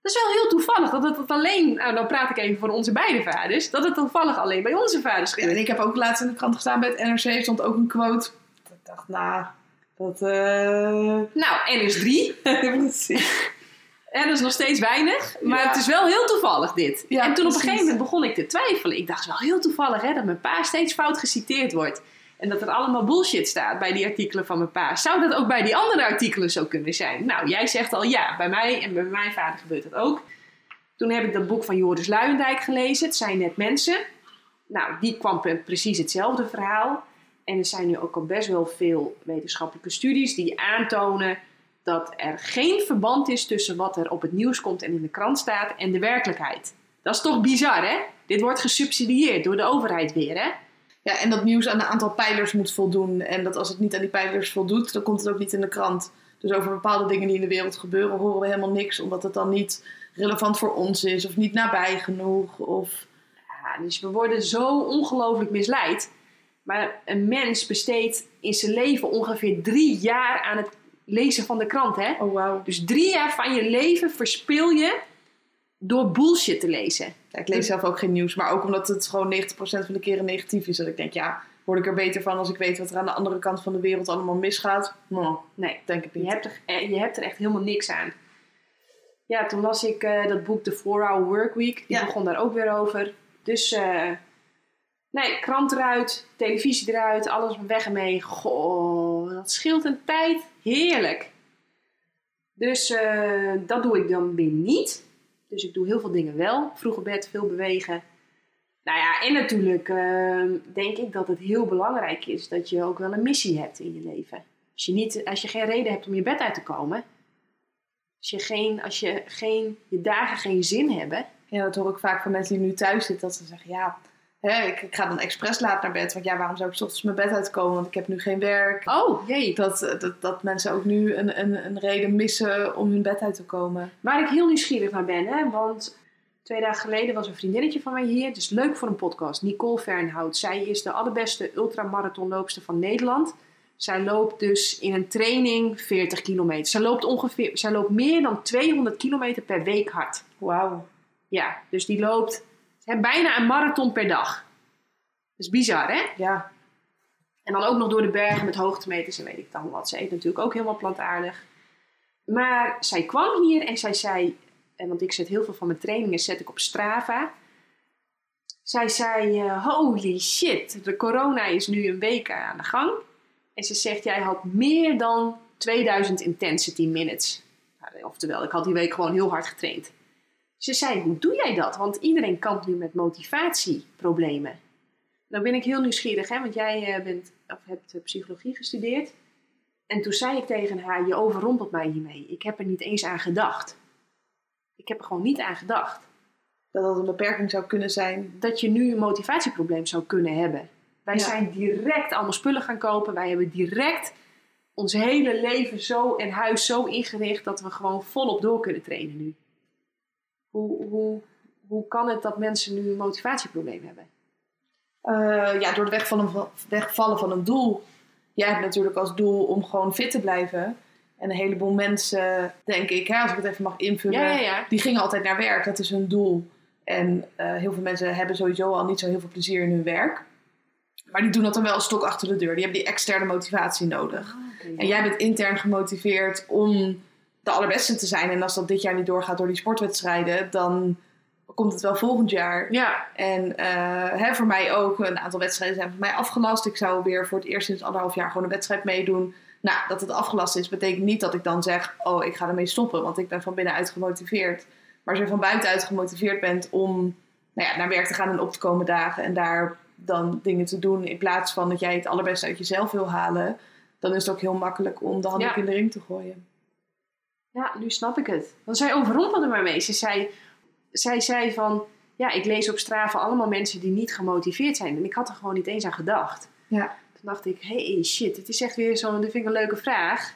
dat is wel heel toevallig dat het, het alleen, nou dan praat ik even voor onze beide vaders, dat het toevallig alleen bij onze vaders Ja, gebeurt. en ik heb ook laatst in de krant gestaan bij het NRC, stond ook een quote. Ik dacht, nou, dat... eh Nou, NS3, *laughs* precies. En dat is nog steeds weinig, maar Ja. het is wel heel toevallig dit. Ja, en toen op een gegeven moment begon ik te twijfelen. Ik dacht, het is wel heel toevallig hè, dat mijn pa steeds fout geciteerd wordt. En dat er allemaal bullshit staat bij die artikelen van mijn pa. Zou dat ook bij die andere artikelen zo kunnen zijn? Nou, jij zegt al ja, bij mij en bij mijn vader gebeurt dat ook. Toen heb ik dat boek van Joris Luijendijk gelezen, Het zijn net mensen. Nou, die kwam pre- precies hetzelfde verhaal. En er zijn nu ook al best wel veel wetenschappelijke studies die aantonen dat er geen verband is tussen wat er op het nieuws komt en in de krant staat en de werkelijkheid. Dat is toch bizar, hè? Dit wordt gesubsidieerd door de overheid weer, hè? Ja, en dat nieuws aan een aantal pijlers moet voldoen. En dat als het niet aan die pijlers voldoet, dan komt het ook niet in de krant. Dus over bepaalde dingen die in de wereld gebeuren, horen we helemaal niks. Omdat het dan niet relevant voor ons is, of niet nabij genoeg. Of... Ja, dus we worden zo ongelooflijk misleid. Maar een mens besteedt in zijn leven ongeveer drie jaar aan het lezen van de krant, hè? Oh, wow. Dus drie jaar van je leven verspil je door bullshit te lezen. Ja, ik lees zelf ook geen nieuws, maar ook omdat het gewoon 90% van de keren negatief is. Dat ik denk, ja, word ik er beter van als ik weet wat er aan de andere kant van de wereld allemaal misgaat? Nou, Nee, denk ik niet. je hebt, er, eh, je hebt er echt helemaal niks aan. Ja, toen las ik eh, dat boek The 4-Hour Workweek. Die Ja. begon daar ook weer over. Dus, eh, nee, krant eruit, televisie eruit, alles weg ermee. Goh, dat scheelt een tijd. Heerlijk. Dus eh, dat doe ik dan weer niet. Dus ik doe heel veel dingen wel. Vroeg bed, veel bewegen. Nou ja, en natuurlijk eh, denk ik dat het heel belangrijk is dat je ook wel een missie hebt in je leven. Als je, niet, als je geen reden hebt om je bed uit te komen. Als je, geen, als je, geen, je dagen geen zin hebben. Ja, dat hoor ik vaak van mensen die nu thuis zitten. Dat ze zeggen, ja, hè, ik, ik ga dan expres laat naar bed. Want ja, waarom zou ik ochtends mijn bed uitkomen? Want ik heb nu geen werk. Oh, jee. Dat, dat, dat mensen ook nu een, een, een reden missen om hun bed uit te komen. Waar ik heel nieuwsgierig naar ben, hè, want twee dagen geleden was een vriendinnetje van mij hier. Dus leuk voor een podcast. Nicole Fernhout. Zij is de allerbeste ultramarathonloopster van Nederland. Zij loopt dus in een training 40 kilometer. Zij loopt, ongeveer, zij loopt meer dan 200 kilometer per week hard. Wauw. Ja, dus die loopt hè, bijna een marathon per dag. Dat is bizar, hè? Ja. En dan ook nog door de bergen met hoogtemeters en weet ik dan wat. Ze eet natuurlijk ook helemaal plantaardig. Maar zij kwam hier en zij zei... En want ik zet heel veel van mijn trainingen zet ik op Strava. Zij zei, eh, holy shit, de corona is nu een week aan de gang. En ze zegt, jij had meer dan 2000 intensity minutes. Nou, Oftewel, ik had die week gewoon heel hard getraind. Ze zei, hoe doe jij dat? Want iedereen kampt nu met motivatieproblemen. Dan ben ik heel nieuwsgierig, hè? want jij eh, bent, of hebt eh, psychologie gestudeerd. En toen zei ik tegen haar, je overrompelt mij hiermee. Ik heb er niet eens aan gedacht. Ik heb er gewoon niet aan gedacht. Dat dat een beperking zou kunnen zijn. Dat je nu een motivatieprobleem zou kunnen hebben. Wij Ja. zijn direct allemaal spullen gaan kopen. Wij hebben direct ons hele leven zo en huis zo ingericht dat we gewoon volop door kunnen trainen nu. Hoe, hoe, hoe kan het dat mensen nu een motivatieprobleem hebben? Eh, ja, door het wegvallen van, wegvallen van een doel. Jij hebt natuurlijk als doel om gewoon fit te blijven. En een heleboel mensen, denk ik, hè, als ik het even mag invullen, Ja, ja, ja. die gingen altijd naar werk. Dat is hun doel. En eh, heel veel mensen hebben sowieso al niet zo heel veel plezier in hun werk. Maar die doen dat dan wel een stok achter de deur. Die hebben die externe motivatie nodig. En jij bent intern gemotiveerd om de allerbeste te zijn. En als dat dit jaar niet doorgaat door die sportwedstrijden, dan komt het wel volgend jaar. Ja, En eh, hè, voor mij ook, een aantal wedstrijden zijn voor mij afgelast. Ik zou weer voor het eerst sinds anderhalf jaar gewoon een wedstrijd meedoen. Nou, dat het afgelast is, betekent niet dat ik dan zeg: Oh, ik ga ermee stoppen, want ik ben van binnenuit gemotiveerd. Maar als je van buitenuit gemotiveerd bent om nou ja, naar werk te gaan en op te komen dagen en daar dan dingen te doen, in plaats van dat jij het allerbeste uit jezelf wil halen, dan is het ook heel makkelijk om de handdoek Ja. in de ring te gooien. Ja, nu snap ik het. Want zij overrompelde mij mee. Ze zei, zij zei van, ja, ik lees op Strava allemaal mensen die niet gemotiveerd zijn. En ik had er gewoon niet eens aan gedacht. Ja. Toen dacht ik, hey shit, het is echt weer zo'n, dit vind ik een leuke vraag.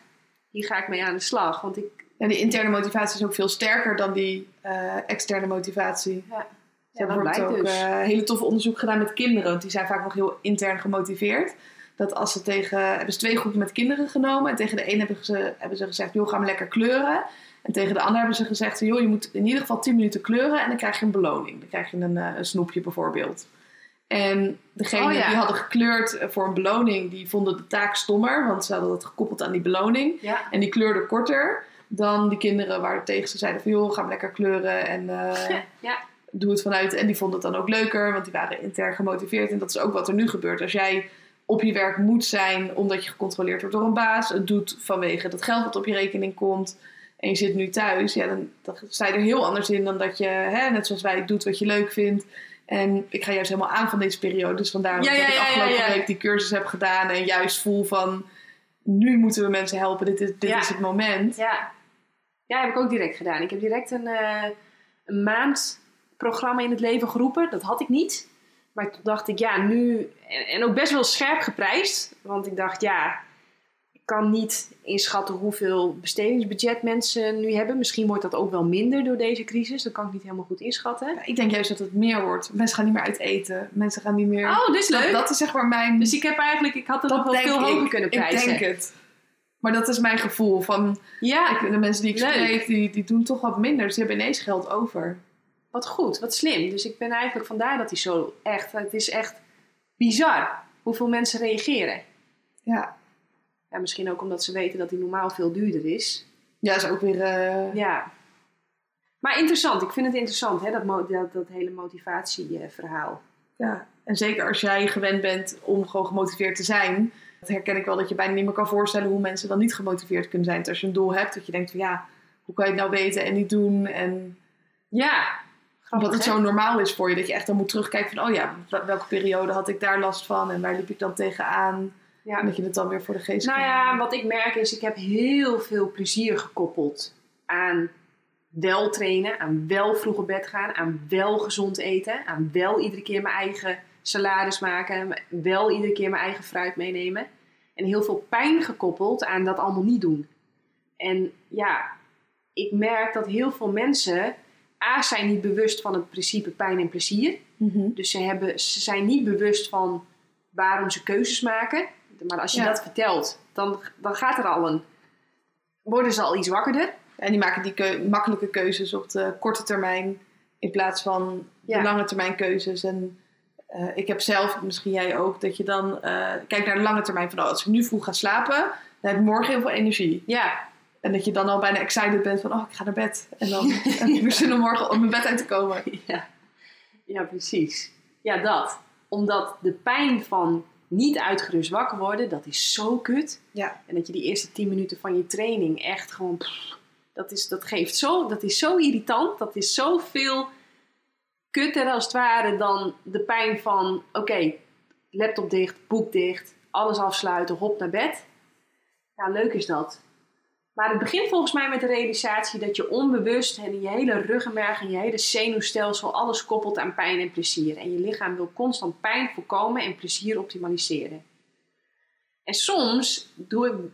Hier ga ik mee aan de slag. Want ik, En die interne motivatie is ook veel sterker dan die eh, externe motivatie. ja, Ze hebben bijvoorbeeld blijkt ook dus. eh, hele toffe onderzoek gedaan met kinderen. Want die zijn vaak nog heel intern gemotiveerd. Dat als ze tegen... Hebben ze twee groepen met kinderen genomen. En tegen de een hebben ze, hebben ze gezegd... joh, ga maar lekker kleuren. En tegen de ander hebben ze gezegd... joh, je moet in ieder geval 10 minuten kleuren. En dan krijg je een beloning. Dan krijg je een, eh, een snoepje bijvoorbeeld. En degene Oh ja. die hadden gekleurd eh, voor een beloning... die vonden de taak stommer. Want ze hadden het gekoppeld aan die beloning. ja, En die kleurden korter dan die kinderen waar tegen ze zeiden van... joh, ga maar lekker kleuren. En... eh, *laughs* ja, doe het vanuit. En die vonden het dan ook leuker, want die waren intern gemotiveerd. En dat is ook wat er nu gebeurt. Als jij op je werk moet zijn omdat je gecontroleerd wordt door een baas, het doet vanwege dat geld wat op je rekening komt. En je zit nu thuis, ja, dan, dan sta je er heel anders in dan dat je, hè, net zoals wij, doet wat je leuk vindt. En ik ga juist helemaal aan van deze periode. Dus vandaar Ja, dat ja, ik afgelopen ja, week die cursus heb gedaan. En juist voel van, nu moeten we mensen helpen, dit is, dit is het moment. Ja. ja, heb ik ook direct gedaan. Ik heb direct een, eh een maand programma in het leven geroepen. Dat had ik niet. Maar toen dacht ik, ja, nu... En, en ook best wel scherp geprijsd. Want ik dacht, ja... Ik kan niet inschatten hoeveel bestedingsbudget mensen nu hebben. Misschien wordt dat ook wel minder door deze crisis. Dat kan ik niet helemaal goed inschatten. Ja, Ik denk juist dat het meer wordt. Mensen gaan niet meer uit eten. Mensen gaan niet meer... Oh, dat, leuk. dat is zeg maar mijn... Dus ik heb eigenlijk... Ik had het nog wel veel hoger kunnen prijzen. Ik denk het. Maar dat is mijn gevoel. Van, Ja, ik, de mensen die ik Leuk. spreek, die, die doen toch wat minder. Dus die hebben ineens geld over. Wat goed, wat slim. Dus ik ben eigenlijk vandaar dat hij zo echt... Het is echt bizar hoeveel mensen reageren. Ja, Ja, misschien ook omdat ze weten dat hij normaal veel duurder is. ja is ook weer... eh, Ja. Maar interessant, ik vind het interessant, hè, dat, dat, dat hele motivatieverhaal. Ja, en zeker als jij gewend bent om gewoon gemotiveerd te zijn, dat herken ik wel dat je bijna niet meer kan voorstellen hoe mensen dan niet gemotiveerd kunnen zijn. Dus als je een doel hebt, dat je denkt van ja, hoe kan je het nou weten en niet doen? En Ja, grappig, dat het hè? zo normaal is voor je, dat je echt dan moet terugkijken van oh ja, wel- welke periode had ik daar last van en waar liep ik dan tegenaan? En Ja. dat je het dan weer voor de geest Nou kan ja, wat ik merk is, ik heb heel veel plezier gekoppeld aan wel trainen, aan wel vroeg op bed gaan, aan wel gezond eten, aan wel iedere keer mijn eigen salades maken, wel iedere keer mijn eigen fruit meenemen. En heel veel pijn gekoppeld aan dat allemaal niet doen. En ja, ik merk dat heel veel mensen, A, zijn niet bewust van het principe pijn en plezier. Mhm. Dus ze, hebben, ze zijn niet bewust van waarom ze keuzes maken. Maar als je Ja. dat vertelt, dan, dan gaat er al een. worden ze al iets wakkerder. En die maken die keu- makkelijke keuzes op de korte termijn in plaats van Ja. de lange termijn keuzes. En eh, ik heb zelf, misschien jij ook, dat je dan eh, kijkt naar de lange termijn van oh, als ik nu vroeg ga slapen, dan heb ik morgen heel veel energie. Ja, En dat je dan al bijna excited bent van oh, ik ga naar bed. En dan *laughs* heb ik weer zin om morgen op mijn bed uit te komen. ja. ja, precies. Ja, dat. Omdat de pijn van niet uitgerust wakker worden, dat is zo kut. Ja. En dat je die eerste 10 minuten van je training echt gewoon. pff, dat, is, dat geeft zo. Dat is zo irritant. Dat is zoveel kutter als het ware dan de pijn van. Oké, laptop dicht, boek dicht, alles afsluiten, hop naar bed. Ja, leuk is dat. Maar het begint volgens mij met de realisatie dat je onbewust en je hele ruggenmerg en je hele zenuwstelsel alles koppelt aan pijn en plezier. En je lichaam wil constant pijn voorkomen en plezier optimaliseren. En soms doe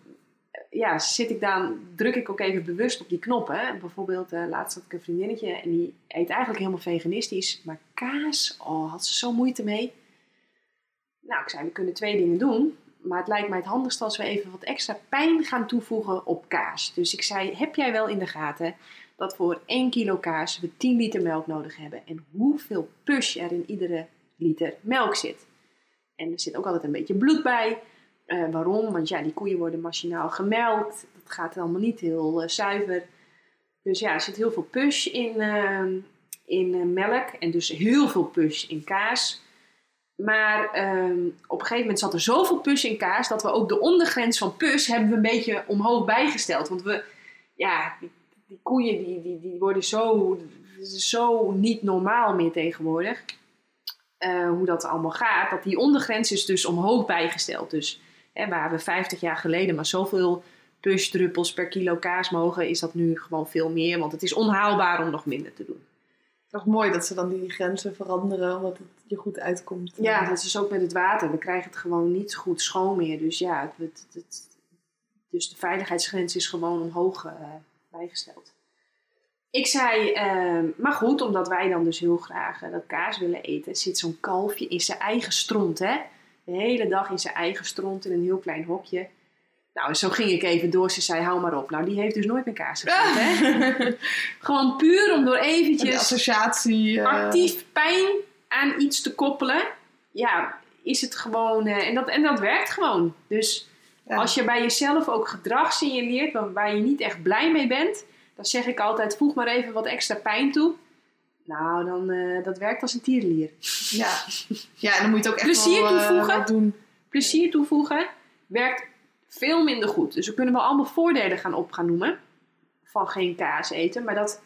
ja, zit ik dan, druk ik ook even bewust op die knoppen. En Bijvoorbeeld, eh, laatst had ik een vriendinnetje en die eet eigenlijk helemaal veganistisch. Maar kaas, oh, had ze zo moeite mee. Nou, ik zei, we kunnen twee dingen doen. Maar het lijkt mij het handigst als we even wat extra pijn gaan toevoegen op kaas. Dus ik zei, heb jij wel in de gaten dat voor 1 kilo kaas we 10 liter melk nodig hebben? En hoeveel push er in iedere liter melk zit? En er zit ook altijd een beetje bloed bij. Eh, waarom? Want ja, die koeien worden machinaal gemelkt. Dat gaat allemaal niet heel eh, zuiver. Dus ja, er zit heel veel push in, eh, in melk. En dus heel veel push in kaas. Maar ehm, op een gegeven moment zat er zoveel pus in kaas dat we ook de ondergrens van pus hebben we een beetje omhoog bijgesteld. Want we, ja, die, koeien die, die, die worden zo, zo niet normaal meer tegenwoordig. eh, hoe dat allemaal gaat. Dat die ondergrens is dus omhoog bijgesteld. Dus hè, waar we 50 jaar geleden maar zoveel pusdruppels per kilo kaas mogen, is dat nu gewoon veel meer. Want het is onhaalbaar om nog minder te doen. Is mooi dat ze dan die grenzen veranderen, omdat het je goed uitkomt. Ja, dat is ook met het water. We krijgen het gewoon niet goed schoon meer. Dus ja, het, het, dus de veiligheidsgrens is gewoon omhoog eh, bijgesteld. Ik zei, eh, maar goed, omdat wij dan dus heel graag eh, dat kaas willen eten, zit zo'n kalfje in zijn eigen stront, hè? De hele dag in zijn eigen stront in een heel klein hokje. Nou, zo ging ik even door. Ze zei, hou maar op. Nou, die heeft dus nooit meer kaas gegeten? *laughs* Gewoon puur om door eventjes associatie. eh, actief pijn aan iets te koppelen, ja, is het gewoon. eh, en, dat, en dat werkt gewoon. Dus ja. als je bij jezelf ook gedrag signaleert waar, waar je niet echt blij mee bent, dan zeg ik altijd: voeg maar even wat extra pijn toe. Nou, dan eh, dat werkt als een tierenlier. Ja. ja, en dan moet je het ook echt Plezier wel, toevoegen. doen. Plezier toevoegen werkt veel minder goed. Dus we kunnen wel allemaal voordelen gaan op gaan noemen van geen kaas eten, maar dat,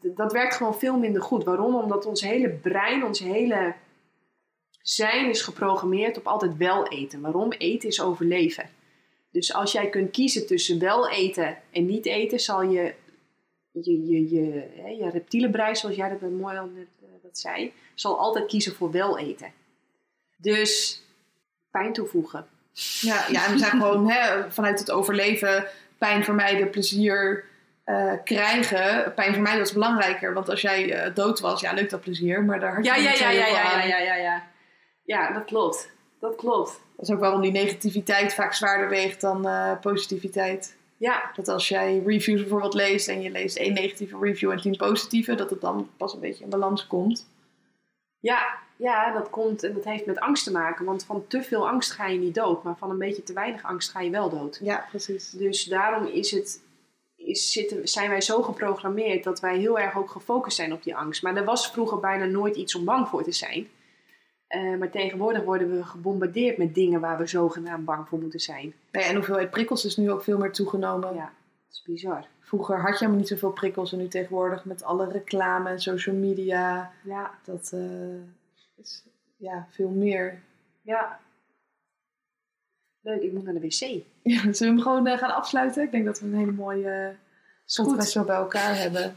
dat werkt gewoon veel minder goed. Waarom? Omdat ons hele brein, ons hele zijn is geprogrammeerd op altijd wel eten. Waarom? Eten is overleven. Dus als jij kunt kiezen tussen wel eten en niet eten, zal je je, je, je, hè, je brein, zoals jij dat mooi al net eh, dat zei, zal altijd kiezen voor wel eten. Dus pijn toevoegen. Ja, ja en we zijn gewoon hè, vanuit het overleven, pijn vermijden, plezier eh, krijgen. Pijn vermijden was belangrijker, want als jij eh, dood was, ja, leuk dat plezier, maar daar had je Ja, ja, ja, ja, ja, ja, ja, ja. Ja, dat klopt. Dat klopt. Dat is ook waarom die negativiteit vaak zwaarder weegt dan eh, positiviteit. Ja, Dat als jij reviews bijvoorbeeld leest en je leest één negatieve review en tien positieve, dat het dan pas een beetje in balans komt. ja, ja, dat komt en dat heeft met angst te maken. Want van te veel angst ga je niet dood, maar van een beetje te weinig angst ga je wel dood. Ja, precies. Dus daarom is het, is, zitten, zijn wij zo geprogrammeerd dat wij heel erg ook gefocust zijn op die angst. Maar er was vroeger bijna nooit iets om bang voor te zijn. Eh, maar tegenwoordig worden we gebombardeerd met dingen waar we zogenaamd bang voor moeten zijn. Ja, en hoeveelheid prikkels is nu ook veel meer toegenomen. Ja, dat is bizar. Vroeger had je helemaal niet zoveel prikkels en nu tegenwoordig met alle reclame en social media, Ja, dat eh, is ja, veel meer. ja. Leuk, ik moet naar de wc. Ja, zullen we hem gewoon eh, gaan afsluiten? Ik denk dat we een hele mooie zo bij elkaar hebben.